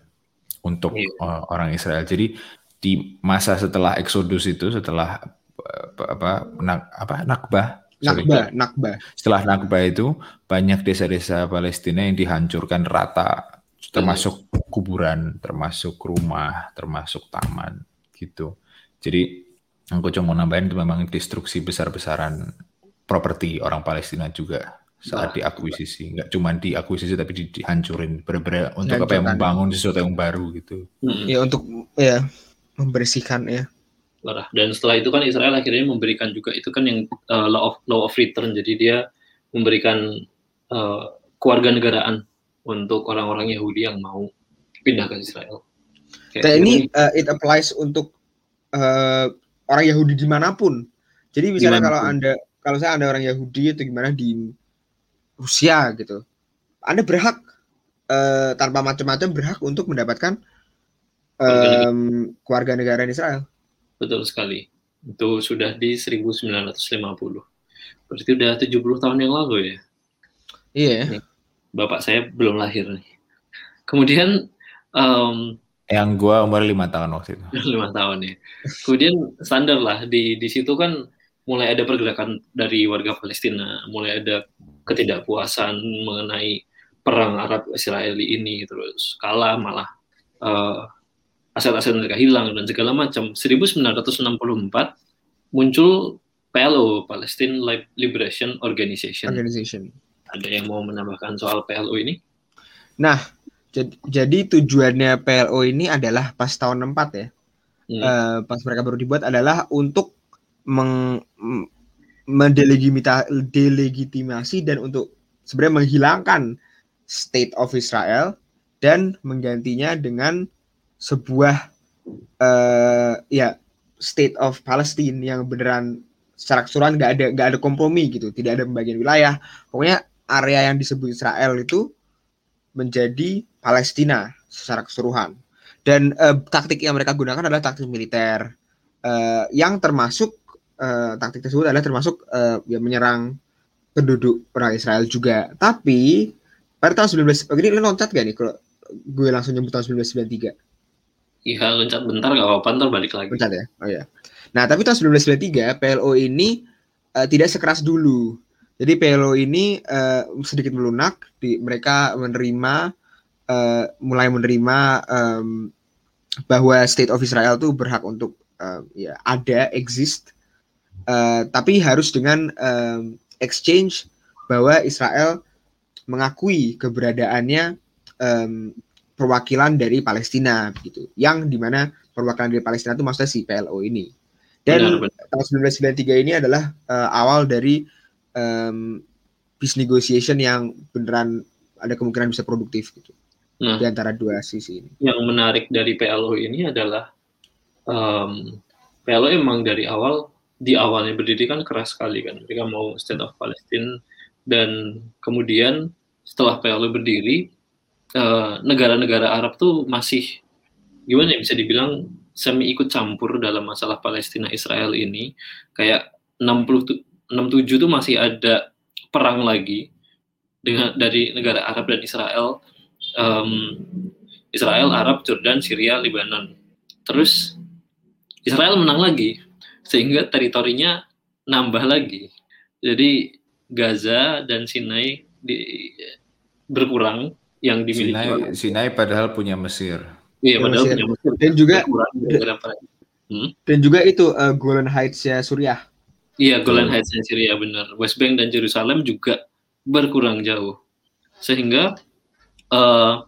untuk Iya. uh, orang Israel. Jadi di masa setelah Exodus itu, setelah uh, apa apa nak, apa Nakbah, sorry. Nakba, Nakba. setelah Nakbah itu banyak desa-desa Palestina yang dihancurkan rata, termasuk kuburan, termasuk rumah, termasuk taman, gitu. Jadi aku cuma mau nambahin itu memang destruksi besar-besaran properti orang Palestina juga saat Wah. diakuisisi, nggak cuma diakuisisi tapi di- dihancurin, bener-bener untuk apa ya Dihancurkan. membangun sesuatu yang baru gitu. Mm-mm. Ya untuk ya membersihkan ya. Dan setelah itu kan Israel akhirnya memberikan juga itu kan yang uh, law of law of return. Jadi dia memberikan uh, kewarganegaraan untuk orang-orang Yahudi yang mau pindah ke Israel. Kayak Dan ini uh, it applies untuk uh, orang Yahudi di mana pun. Jadi misalnya kalau Di mana pun. anda kalau saya anda orang Yahudi atau gimana di Rusia gitu, anda berhak uh, tanpa macam-macam berhak untuk mendapatkan um, keluarga negara Israel. betul sekali. Itu sudah di 1950. Berarti udah 70 tahun yang lalu ya. Iya. Bapak saya belum lahir nih. Kemudian em, Yang gua umur lima tahun waktu itu. lima tahun ya. Kemudian standar lah di di situ kan mulai ada pergerakan dari warga Palestina, mulai ada ketidakpuasan mengenai perang Arab Israeli ini terus kalah malah eh, aset-aset mereka hilang dan segala macam. 1964 muncul PLO Palestine Liberation Organization. Organization. Ada yang mau menambahkan soal PLO ini? Jadi, jadi tujuannya PLO ini adalah pas tahun 64 ya. Hmm. eh, pas mereka baru dibuat adalah untuk meng, m- mendelegimita- delegitimasi dan untuk sebenarnya menghilangkan state of Israel dan menggantinya dengan sebuah eh, ya state of Palestine yang beneran secara keseluruhan nggak ada nggak ada kompromi gitu tidak ada pembagian wilayah. Pokoknya area yang disebut Israel itu menjadi Palestina secara keseluruhan. Dan eh, taktik yang mereka gunakan adalah taktik militer eh, yang termasuk eh, taktik tersebut adalah termasuk eh, ya menyerang penduduk orang Israel juga. Tapi pada tahun 19 oh, ini lo loncat gak nih? Kalau gue langsung nyebut tahun 1993 Iya, loncat bentar gak apa-apa, ntar balik lagi. loncat ya? Oh ya nah tapi tahun 1993 PLO ini eh, tidak sekeras dulu. Jadi PLO ini eh, sedikit melunak di mereka menerima eh, mulai menerima em, bahwa State of Israel itu berhak untuk em, ya ada exist uh, tapi harus dengan um, exchange bahwa Israel mengakui keberadaannya um, perwakilan dari Palestina gitu yang di mana perwakilan dari Palestina itu maksudnya si PLO ini dan benar, benar. tahun 1993 ini adalah uh, awal dari um, peace negotiation yang beneran ada kemungkinan bisa produktif gitu nah, di antara dua sisi ini. Yang menarik dari PLO ini adalah um, PLO emang dari awal di awalnya berdiri kan keras sekali kan. Mereka mau state of Palestine. Dan kemudian setelah PLO berdiri eh, negara-negara uh, Arab tuh masih gimana ya bisa dibilang semi ikut campur dalam masalah Palestina Israel ini. Kayak 60 67 tuh masih ada perang lagi dengan dari negara Arab dan Israel, um, Israel, Arab, Jordan, Syria, Lebanon. Terus Israel menang lagi, sehingga teritorinya nambah lagi. Jadi Gaza dan Sinai di, berkurang yang dimiliki. Sinai, Sinai padahal punya Mesir. Iya, padahal Mesir. punya Mesir. Dan juga hmm? dan juga itu uh, Golan Heights ya Suriah. Iya, Golan Heights dan Syria benar. West Bank dan Jerusalem juga berkurang jauh. Sehingga uh,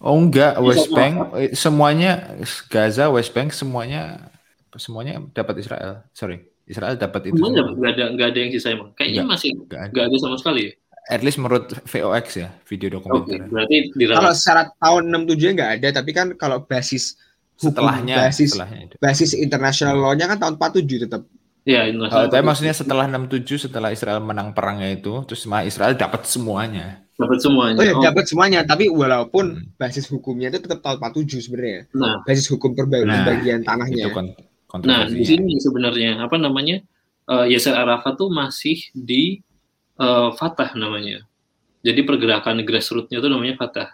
Oh enggak, West Bank apa? semuanya Gaza, West Bank semuanya semuanya dapat Israel. Sorry, Israel dapat itu. Semuanya enggak ada enggak ada yang sisa emang. Kayaknya enggak, masih enggak ada. ada sama sekali ya. At least menurut VOX ya, video dokumenter. Okay, berarti kalau secara tahun 67 enggak ada, tapi kan kalau basis setelahnya basis setelahnya itu. basis international law-nya kan tahun 47 tetap. Ya, uh, tapi maksudnya setelah 67 setelah Israel menang perangnya itu, terus mah Israel dapat semuanya. Dapat semuanya. Oh ya, oh. dapat semuanya, tapi walaupun hmm. basis hukumnya itu tetap tahun 47 sebenarnya. Nah, basis hukum perbagian nah, tanahnya. Itu kon nah, di sini sebenarnya apa namanya? Uh, Yasser Arafat tuh masih di uh, Fatah namanya. Jadi pergerakan grassroots-nya itu namanya Fatah.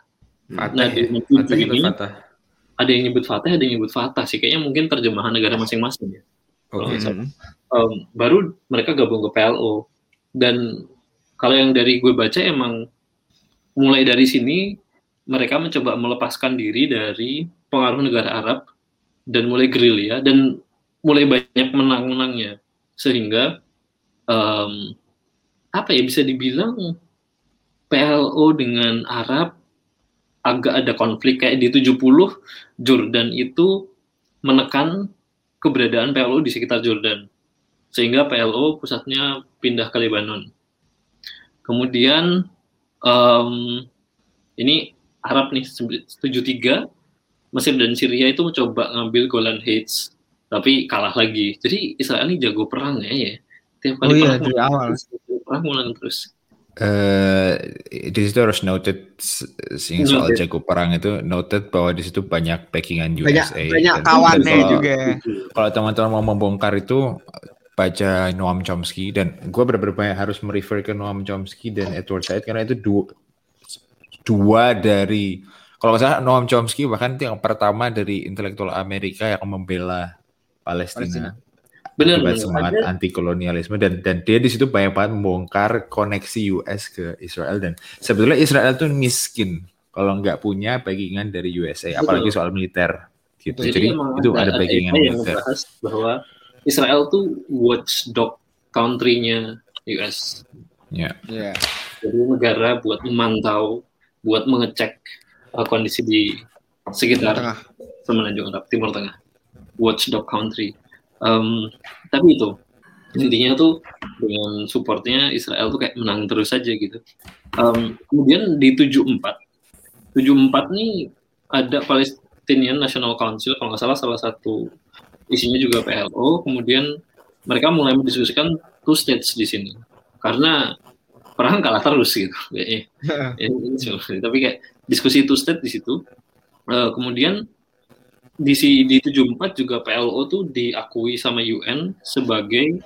Fatah nah, ya? di Fatah ini, Fatah. ada yang nyebut Fatah, ada yang nyebut Fatah sih. Kayaknya mungkin terjemahan negara masing-masing ya. Okay. Um, baru mereka gabung ke PLO dan kalau yang dari gue baca emang mulai dari sini mereka mencoba melepaskan diri dari pengaruh negara Arab dan mulai gerilya dan mulai banyak menang-menangnya sehingga um, apa ya bisa dibilang PLO dengan Arab agak ada konflik kayak di 70 Jordan itu menekan keberadaan PLO di sekitar Jordan. Sehingga PLO pusatnya pindah ke Lebanon. Kemudian um, ini Arab nih 73 Mesir dan Syria itu mencoba ngambil Golan Heights tapi kalah lagi. Jadi Israel ini jago perang ya ya. Tiap kali oh, iya, perang, iya, awal. perang menang terus. Uh, di situ harus noted sing soal jago perang itu noted bahwa di situ banyak backingan USA. Banyak, banyak kawannya kalau, juga. Kalau teman-teman mau membongkar itu baca Noam Chomsky dan gue benar-benar harus merefer ke Noam Chomsky dan Edward Said karena itu dua, dua dari kalau nggak salah Noam Chomsky bahkan itu yang pertama dari intelektual Amerika yang membela Palestina. Palestina. Benar, benar. semangat ada. anti kolonialisme dan dan dia di situ banyak banget membongkar koneksi US ke Israel dan sebetulnya Israel tuh miskin. Kalau nggak punya backingan dari USA Betul. apalagi soal militer gitu. Jadi, jadi itu ada, ada backingan militer. bahwa Israel tuh watchdog country-nya US ya. Yeah. jadi negara buat memantau buat mengecek uh, kondisi di sekitar semenanjung Arab Timur Tengah watchdog country. Um, tapi itu intinya tuh dengan supportnya Israel tuh kayak menang terus saja gitu. Um, kemudian di 74 74 nih ada Palestinian National Council kalau nggak salah salah satu isinya juga PLO kemudian mereka mulai mendiskusikan two states di sini karena perang kalah terus gitu kayaknya. Tapi kayak diskusi two state di situ. Uh, kemudian di di 74 juga PLO tuh diakui sama UN sebagai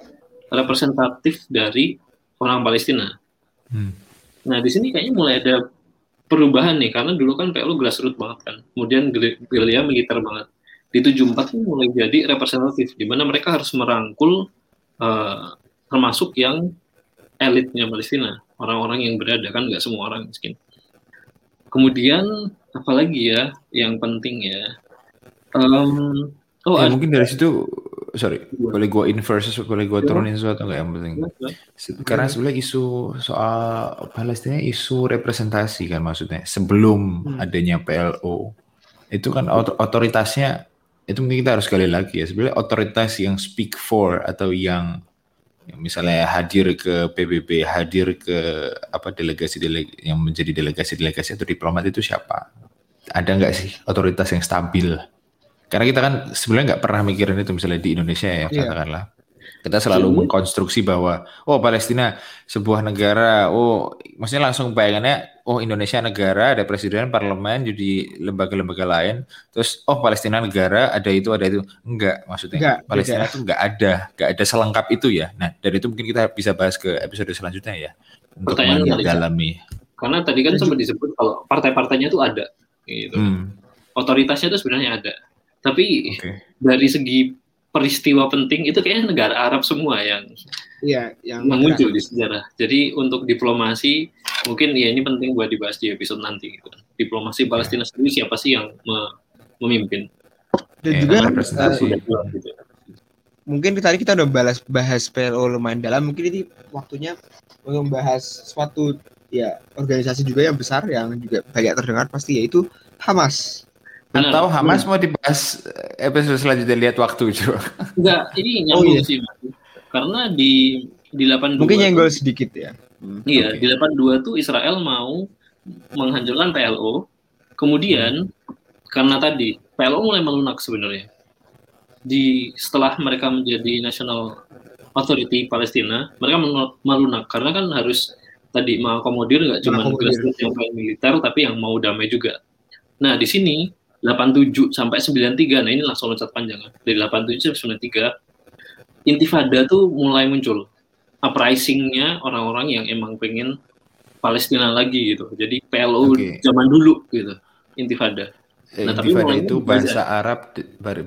representatif dari orang Palestina. Hmm. Nah di sini kayaknya mulai ada perubahan nih karena dulu kan PLO grassroots banget kan, kemudian gerilya militer banget. Di 74 tuh mulai jadi representatif, di mana mereka harus merangkul uh, termasuk yang elitnya Palestina, orang-orang yang berada kan nggak semua orang miskin. Kemudian apalagi ya yang penting ya Um, oh, ya, mungkin dari situ sorry, boleh gue inverse, boleh gue turunin sesuatu nggak yang penting? Karena sebenarnya isu soal Palestina isu representasi kan maksudnya sebelum hmm. adanya PLO itu kan otoritasnya itu mungkin kita harus sekali lagi ya sebenarnya otoritas yang speak for atau yang misalnya hadir ke PBB, hadir ke apa delegasi delegasi yang menjadi delegasi-delegasi atau diplomat itu siapa? Ada nggak sih otoritas yang stabil? Karena kita kan sebenarnya nggak pernah mikirin itu misalnya di Indonesia ya yeah. katakanlah. Kita selalu hmm. mengkonstruksi bahwa oh Palestina sebuah negara, oh maksudnya langsung bayangannya oh Indonesia negara, ada presiden, parlemen, jadi lembaga-lembaga lain. Terus oh Palestina negara, ada itu, ada itu. Enggak, maksudnya enggak, Palestina itu enggak ada, enggak ada selengkap itu ya. Nah, dari itu mungkin kita bisa bahas ke episode selanjutnya ya untuk mendalami. Karena tadi kan sempat disebut kalau partai-partainya itu ada gitu. Hmm. Otoritasnya itu sebenarnya ada. Tapi okay. dari segi peristiwa penting itu kayaknya negara Arab semua yang Iya, yang muncul di sejarah. Jadi untuk diplomasi mungkin ya ini penting buat dibahas di episode nanti gitu. Diplomasi Palestina sendiri siapa sih yang me memimpin? Dan eh, juga representasi. Uh, gitu. Mungkin tadi kita udah bahas bahas PLO lumayan dalam, mungkin ini waktunya untuk membahas suatu ya organisasi juga yang besar yang juga banyak terdengar pasti yaitu Hamas. Atau Hamas mau dibahas episode selanjutnya lihat waktu coba. Enggak, ini nyambung oh, iya. sih karena di di 82 mungkin nyenggol sedikit ya. Hmm, iya, okay. di 82 tuh Israel mau menghancurkan PLO. Kemudian karena tadi PLO mulai melunak sebenarnya. Di setelah mereka menjadi National Authority Palestina, mereka melunak karena kan harus tadi mengakomodir nggak cuma grassroots yang militer tapi yang mau damai juga. Nah, di sini 87 sampai 93. Nah, ini langsung loncat panjang. Dari 87 sampai 93 intifada tuh mulai muncul uprisingnya orang-orang yang emang pengen Palestina lagi gitu. Jadi PLO okay. zaman dulu gitu, intifada. Eh, nah, intifada tapi itu bahasa Arab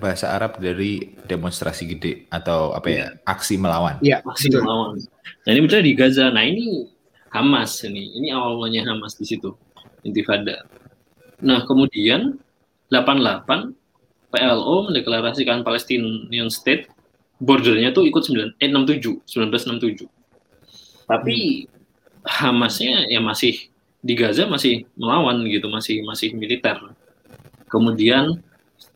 bahasa Arab dari demonstrasi gede atau apa ya, ya. aksi melawan. Iya, aksi betul. melawan. Nah, ini misalnya di Gaza. Nah, ini Hamas ini. Ini awalnya Hamas di situ. Intifada. Nah, kemudian 88 PLO mendeklarasikan Palestinian State bordernya tuh ikut 9 eh 67 1967 tapi hmm. Hamasnya ya masih di Gaza masih melawan gitu masih masih militer. Kemudian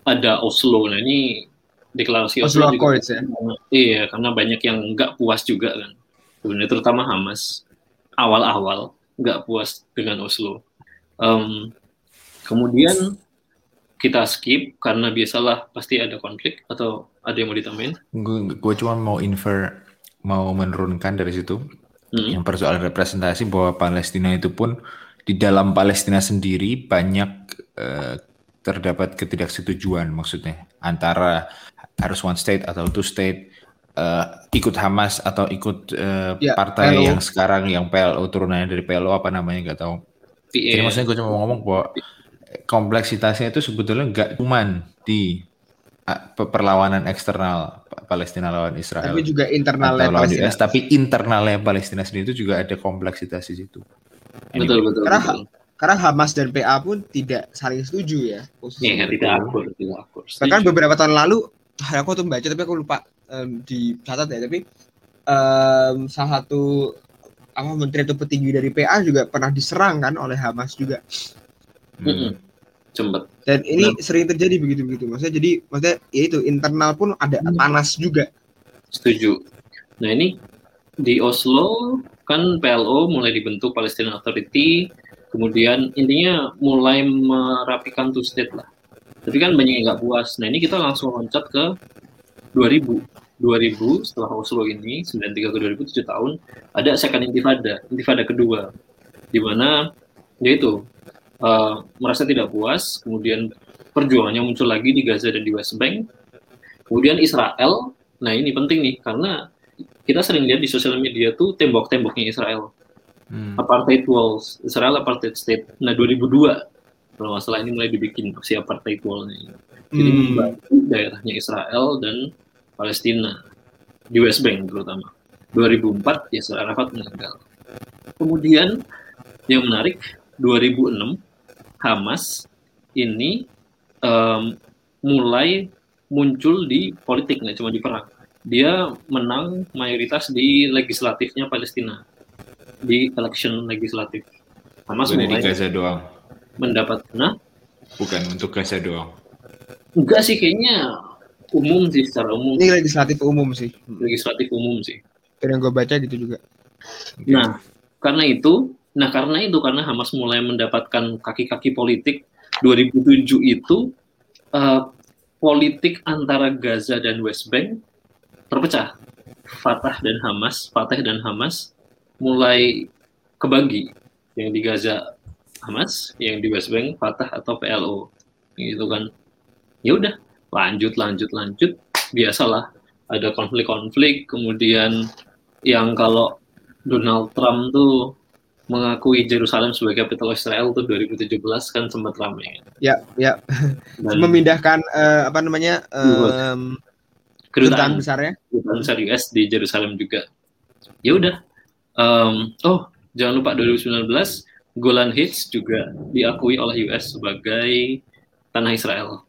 ada Oslo nah ini deklarasi Oslo, Oslo Accords ya? Iya karena banyak yang nggak puas juga kan. Sebenarnya terutama Hamas awal-awal nggak puas dengan Oslo. Um, kemudian kita skip karena biasalah pasti ada konflik atau ada yang mau ditambahin? Gue cuma mau infer, mau menurunkan dari situ hmm. yang persoalan representasi bahwa Palestina itu pun di dalam Palestina sendiri banyak uh, terdapat ketidaksetujuan maksudnya antara harus one state atau two state uh, ikut Hamas atau ikut uh, ya, partai PLO. yang sekarang yang PLO turunannya dari PLO apa namanya nggak tahu. Jadi maksudnya gue cuma mau ngomong bahwa kompleksitasnya itu sebetulnya nggak cuma di perlawanan eksternal Palestina lawan Israel. Tapi juga internalnya Palestina. US, tapi internalnya Palestina sendiri itu juga ada kompleksitas di situ. Betul, betul, karena, betul. Karena Hamas dan PA pun tidak saling setuju ya. Iya, tidak akur, tidak akur. Bahkan beberapa tahun lalu, aku tuh baca tapi aku lupa um, dicatat ya, tapi um, salah satu apa menteri atau petinggi dari PA juga pernah diserang kan oleh Hamas juga. Hmm. Dan ini nah. sering terjadi begitu-begitu. Maksudnya jadi maksudnya ya itu internal pun ada hmm. panas juga. Setuju. Nah, ini di Oslo kan PLO mulai dibentuk Palestine Authority, kemudian intinya mulai merapikan two state lah. Tapi kan banyak yang nggak puas. Nah, ini kita langsung loncat ke 2000. 2000 setelah Oslo ini 93 ke 2007 tahun ada second intifada, intifada kedua di mana yaitu uh, merasa tidak puas, kemudian perjuangannya muncul lagi di Gaza dan di West Bank. Kemudian Israel, nah ini penting nih karena kita sering lihat di sosial media tuh tembok-temboknya Israel. Hmm. Apartheid walls, Israel apartheid state. Nah 2002 kalau masalah ini mulai dibikin si apartheid wall-nya. Jadi hmm. daerahnya Israel dan Palestina di West Bank terutama. 2004 Yasser Arafat meninggal. Kemudian yang menarik 2006 Hamas ini um, mulai muncul di politik nggak cuma di perang. Dia menang mayoritas di legislatifnya Palestina di election legislatif. Hamas Bukan mulai di Gaza doang. mendapat nah? Bukan untuk Gaza doang. Enggak sih kayaknya umum sih secara umum. Ini legislatif umum sih. Legislatif umum sih. Yang gue baca gitu juga. Nah karena itu nah karena itu karena Hamas mulai mendapatkan kaki-kaki politik 2007 itu uh, politik antara Gaza dan West Bank terpecah. Fatah dan Hamas, Fatah dan Hamas mulai kebagi. Yang di Gaza Hamas, yang di West Bank Fatah atau PLO. Gitu kan. Ya udah, lanjut lanjut lanjut. Biasalah ada konflik-konflik, kemudian yang kalau Donald Trump tuh mengakui Jerusalem sebagai capital Israel tuh 2017 kan sempat ramai. Ya, ya. Dan, Memindahkan uh, apa namanya um, kedutaan besarnya kedutaan besar US di Jerusalem juga ya udah um, oh jangan lupa 2019 Golan Heights juga diakui oleh US sebagai tanah Israel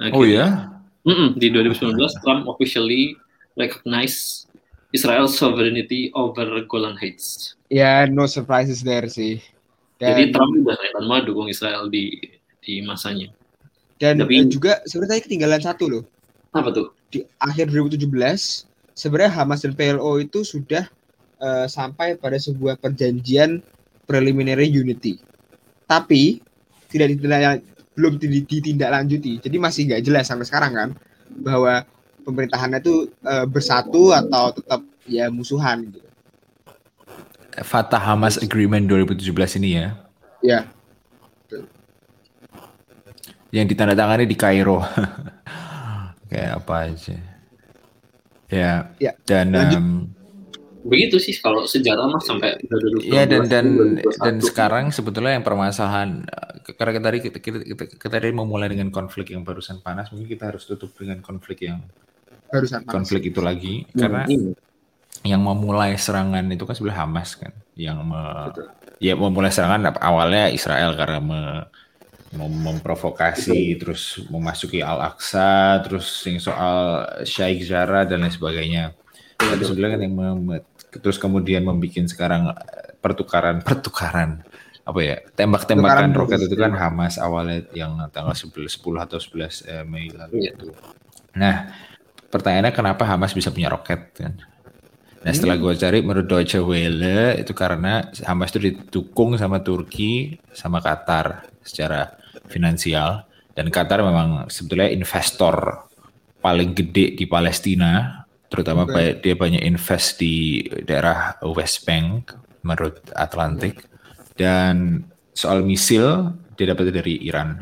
okay. oh ya mm -mm, di 2019 Trump officially recognize Israel sovereignty over Golan Heights. Ya yeah, no surprises there sih. Dan, jadi Trump udah kelihatan mau dukung Israel di di masanya. Dan Tapi, juga sebenarnya ketinggalan satu loh. Apa tuh? Di akhir 2017 sebenarnya Hamas dan PLO itu sudah uh, sampai pada sebuah perjanjian preliminary unity. Tapi tidak ditindak, belum ditindaklanjuti. Jadi masih nggak jelas sampai sekarang kan bahwa pemerintahannya itu uh, bersatu atau tetap ya musuhan gitu. Fatah Hamas Agreement 2017 ini ya. Ya. Yang ditandatangani di Kairo. kayak apa aja ya, ya. dan um, begitu sih kalau sejarah mah sampai ya dan dan dan sekarang sebetulnya yang permasalahan karena kita tadi kita, kita, kita, kita tadi memulai dengan konflik yang barusan panas mungkin kita harus tutup dengan konflik yang barusan panas. konflik itu lagi hmm, karena ini. yang memulai serangan itu kan sebenarnya Hamas kan yang me, ya memulai serangan awalnya Israel karena me, memprovokasi terus memasuki Al-Aqsa terus yang soal Syekh Zara dan lain sebagainya. Tapi sebenarnya kan yang mem- terus kemudian membuat sekarang eh, pertukaran pertukaran apa ya tembak-tembakan roket itu kan Hamas awalnya yang tanggal 10, 10 atau 11 eh, Mei lalu iya. itu. Nah, pertanyaannya kenapa Hamas bisa punya roket kan? Nah setelah gue cari menurut Deutsche Welle itu karena Hamas itu didukung sama Turki sama Qatar secara finansial. Dan Qatar memang sebetulnya investor paling gede di Palestina terutama okay. dia banyak invest di daerah West Bank menurut Atlantik dan soal misil dia dapat dari Iran.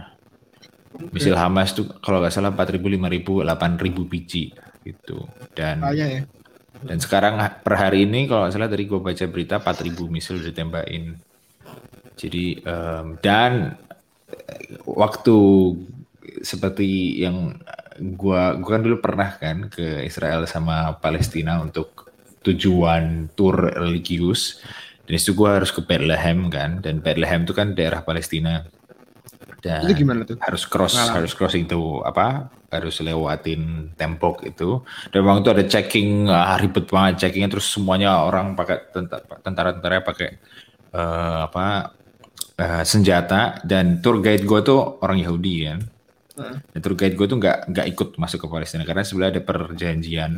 Misil Hamas tuh kalau nggak salah 4.000, 5.000, 8.000 biji gitu. Dan ya. dan sekarang per hari ini kalau nggak salah dari gue baca berita 4.000 misil ditembakin. Jadi um, dan waktu seperti yang gua gua kan dulu pernah kan ke Israel sama Palestina untuk tujuan tour religius. Dan itu gua harus ke Bethlehem kan dan Bethlehem itu kan daerah Palestina. Dan itu gimana tuh? harus cross Malah. harus crossing itu apa harus lewatin tembok itu. Dan memang itu ada checking ah, ribet banget checkingnya. Terus semuanya orang pakai tentara-tentara pakai uh, apa uh, senjata. Dan tour guide gue tuh orang Yahudi kan. Dan tour guide gue tuh nggak nggak ikut masuk ke Palestina. Karena sebenarnya ada perjanjian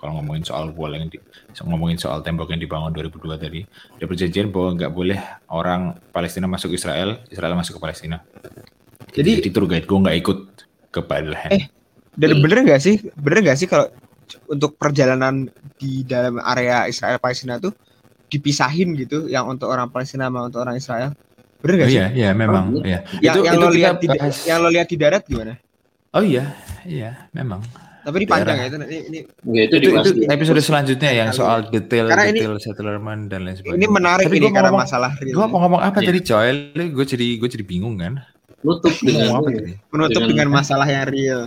kalau ngomongin soal wall yang di, ngomongin soal tembok yang dibangun 2002 tadi ada perjanjian bahwa nggak boleh orang Palestina masuk Israel Israel masuk ke Palestina. Jadi, jadi tour guide gue nggak ikut ke Bethlehem eh dan bener nggak sih bener nggak sih kalau untuk perjalanan di dalam area Israel Palestina tuh dipisahin gitu yang untuk orang Palestina sama untuk orang Israel Bener gak oh, sih? Iya, iya memang. Oh, iya. Yang, itu, yang itu lo lihat di, yang lo lihat di darat gimana? Oh iya, iya memang. Tapi di panjang ya itu ini, ini ya, itu, itu, itu episode selanjutnya yang soal detail karena detail ini, settlement dan lain sebagainya. Ini menarik Tapi ini karena ngomong, masalah real. Gua mau ngomong apa ya. tadi coy? Gue jadi gue jadi bingung kan. Menutup dengan apa Menutup dengan masalah yang real.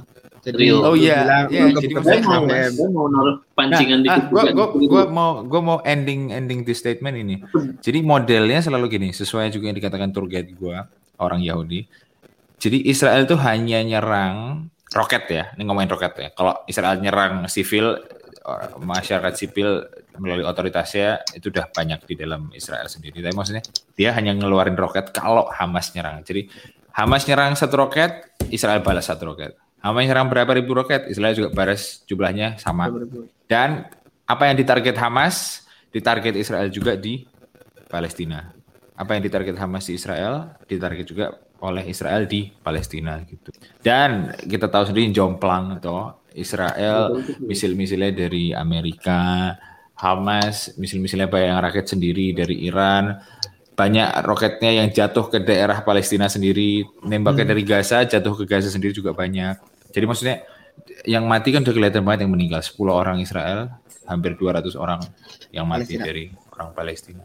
Jadi oh iya, yeah, yeah, jadi gue mau, gue mau naruh pancingan nah, dikit. Ah, gua mau gua mau ending ending di statement ini. Jadi modelnya selalu gini, sesuai juga yang dikatakan tour guide gua orang Yahudi. Jadi Israel itu hanya nyerang roket ya, ini ngomongin roket ya. Kalau Israel nyerang sivil, masyarakat sipil melalui otoritasnya itu udah banyak di dalam Israel sendiri. Tapi maksudnya dia hanya ngeluarin roket kalau Hamas nyerang. Jadi Hamas nyerang satu roket, Israel balas satu roket. Hamas nyerang berapa ribu roket, Israel juga balas jumlahnya sama. Dan apa yang ditarget Hamas, ditarget Israel juga di Palestina. Apa yang ditarget Hamas di Israel, ditarget juga oleh Israel di Palestina gitu. Dan kita tahu sendiri jomplang toh Israel misil-misilnya dari Amerika, Hamas misil-misilnya yang raket sendiri dari Iran, banyak roketnya yang jatuh ke daerah Palestina sendiri, nembaknya hmm. dari Gaza jatuh ke Gaza sendiri juga banyak. Jadi maksudnya yang mati kan udah kelihatan banget yang meninggal 10 orang Israel, hampir 200 orang yang mati Palestina. dari orang Palestina.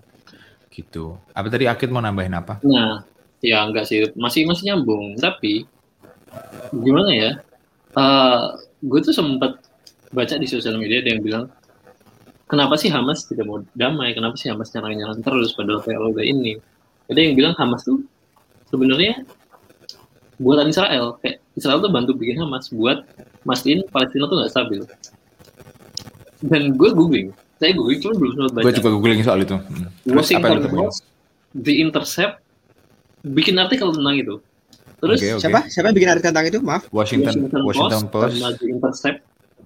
Gitu. Apa tadi Akid mau nambahin apa? Nah, ya enggak sih masih masih nyambung tapi gimana ya uh, eh, gue tuh sempat baca di sosial media ada yang bilang kenapa sih Hamas tidak mau damai kenapa sih Hamas nyerang-nyerang terus padahal kayak udah ini ada yang bilang Hamas tuh sebenarnya buatan Israel kayak Israel tuh bantu bikin Hamas buat mastiin Palestina tuh nggak stabil dan gue googling saya googling cuma belum sempat baca gue juga googling soal itu hmm. Washington Post The Intercept bikin artikel tentang itu. Terus okay, okay. siapa? Siapa yang bikin artikel tentang itu? Maaf. Washington Washington, Washington Post, Post. Intercept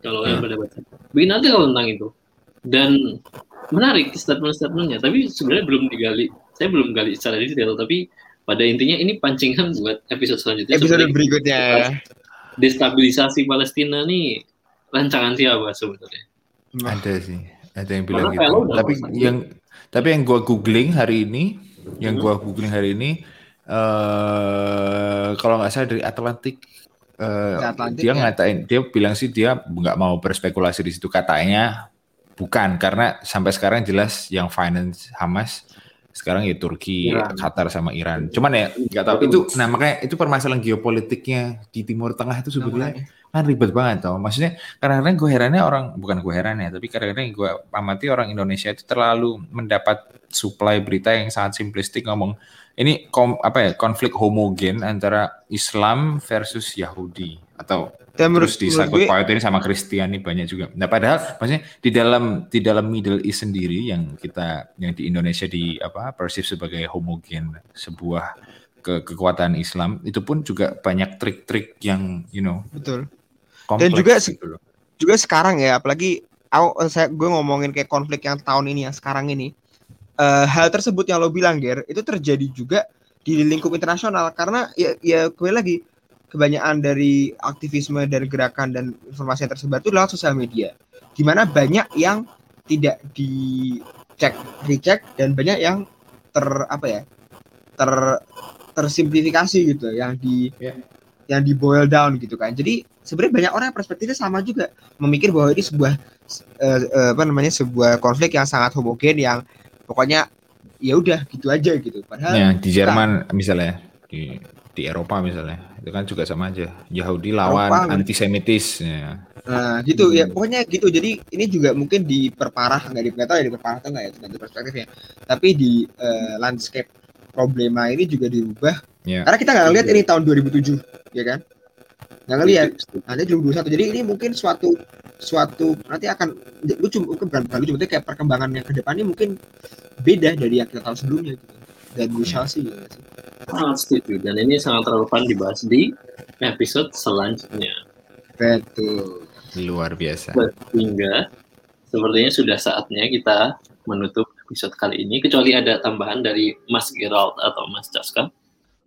kalau yang pada baca. Bikin artikel tentang itu. Dan menarik statement-statementnya, tapi sebenarnya belum digali. Saya belum gali secara detail, tapi pada intinya ini pancingan buat episode selanjutnya. Episode berikutnya. Destabilisasi Palestina nih rancangan siapa sebenarnya? Ada sih, ada yang bilang gitu. Tapi yang tapi yang gua googling hari ini yang gua googling hari ini uh, kalau nggak salah dari Atlantik Uh, Atlantik, dia ya? ngatain dia bilang sih dia nggak mau berspekulasi di situ katanya bukan karena sampai sekarang jelas yang finance Hamas sekarang ya Turki, Iran. Qatar sama Iran. Cuman ya nggak tahu itu nah makanya itu permasalahan geopolitiknya di Timur Tengah itu sebetulnya kan ribet banget tau. Maksudnya kadang-kadang gue herannya orang bukan gue heran ya, tapi kadang-kadang gue amati orang Indonesia itu terlalu mendapat supply berita yang sangat simplistik ngomong ini kom, apa ya konflik homogen antara Islam versus Yahudi atau Dan terus disangkut ini sama Kristiani banyak juga. Nah padahal maksudnya di dalam di dalam Middle East sendiri yang kita yang di Indonesia di apa persif sebagai homogen sebuah ke kekuatan Islam itu pun juga banyak trik-trik yang you know betul. Dan juga gitu juga sekarang ya apalagi aku, saya gue ngomongin kayak konflik yang tahun ini yang sekarang ini uh, hal tersebut yang lo bilang Ger itu terjadi juga di lingkup internasional. Karena ya ya gue lagi kebanyakan dari aktivisme dari gerakan dan informasi yang tersebar itu lewat sosial media. Di mana banyak yang tidak dicek dicek dan banyak yang ter apa ya ter tersimplifikasi gitu yang di yeah. yang di boil down gitu kan. Jadi sebenarnya banyak orang perspektifnya sama juga memikir bahwa ini sebuah uh, uh, apa namanya sebuah konflik yang sangat homogen yang pokoknya ya udah gitu aja gitu. Padahal ya, di Jerman kita, misalnya di di Eropa misalnya. Itu kan juga sama aja. Yahudi lawan Eropa, antisemitis ya. nah gitu. Ya hmm. pokoknya gitu. Jadi ini juga mungkin diperparah nggak diperparah ya diperparah atau nggak ya tergantung perspektifnya tapi di uh, landscape problema ini juga dirubah. Ya. karena kita nggak lihat ini tahun 2007 ya kan? Nggak ngelihat nanti 2021 jadi ini mungkin suatu suatu nanti akan lucu mungkin bukan bukan lucu kayak perkembangannya ke depannya mungkin beda dari yang kita tahu sebelumnya gitu dan we shall see. Ya sangat setuju dan ini sangat relevan dibahas di episode selanjutnya. Betul. Luar biasa. Sehingga sepertinya sudah saatnya kita menutup episode kali ini. Kecuali ada tambahan dari Mas Gerald atau Mas Jaska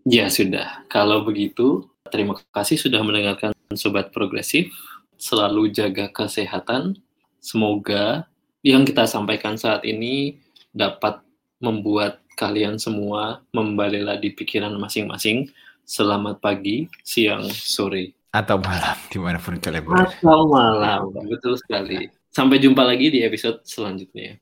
ya sudah. Kalau begitu terima kasih sudah mendengarkan sobat progresif. Selalu jaga kesehatan. Semoga yang kita sampaikan saat ini dapat membuat kalian semua membalela di pikiran masing-masing. Selamat pagi, siang, sore. Atau malam, di mana pun kalian berada. Atau malam, betul sekali. Sampai jumpa lagi di episode selanjutnya.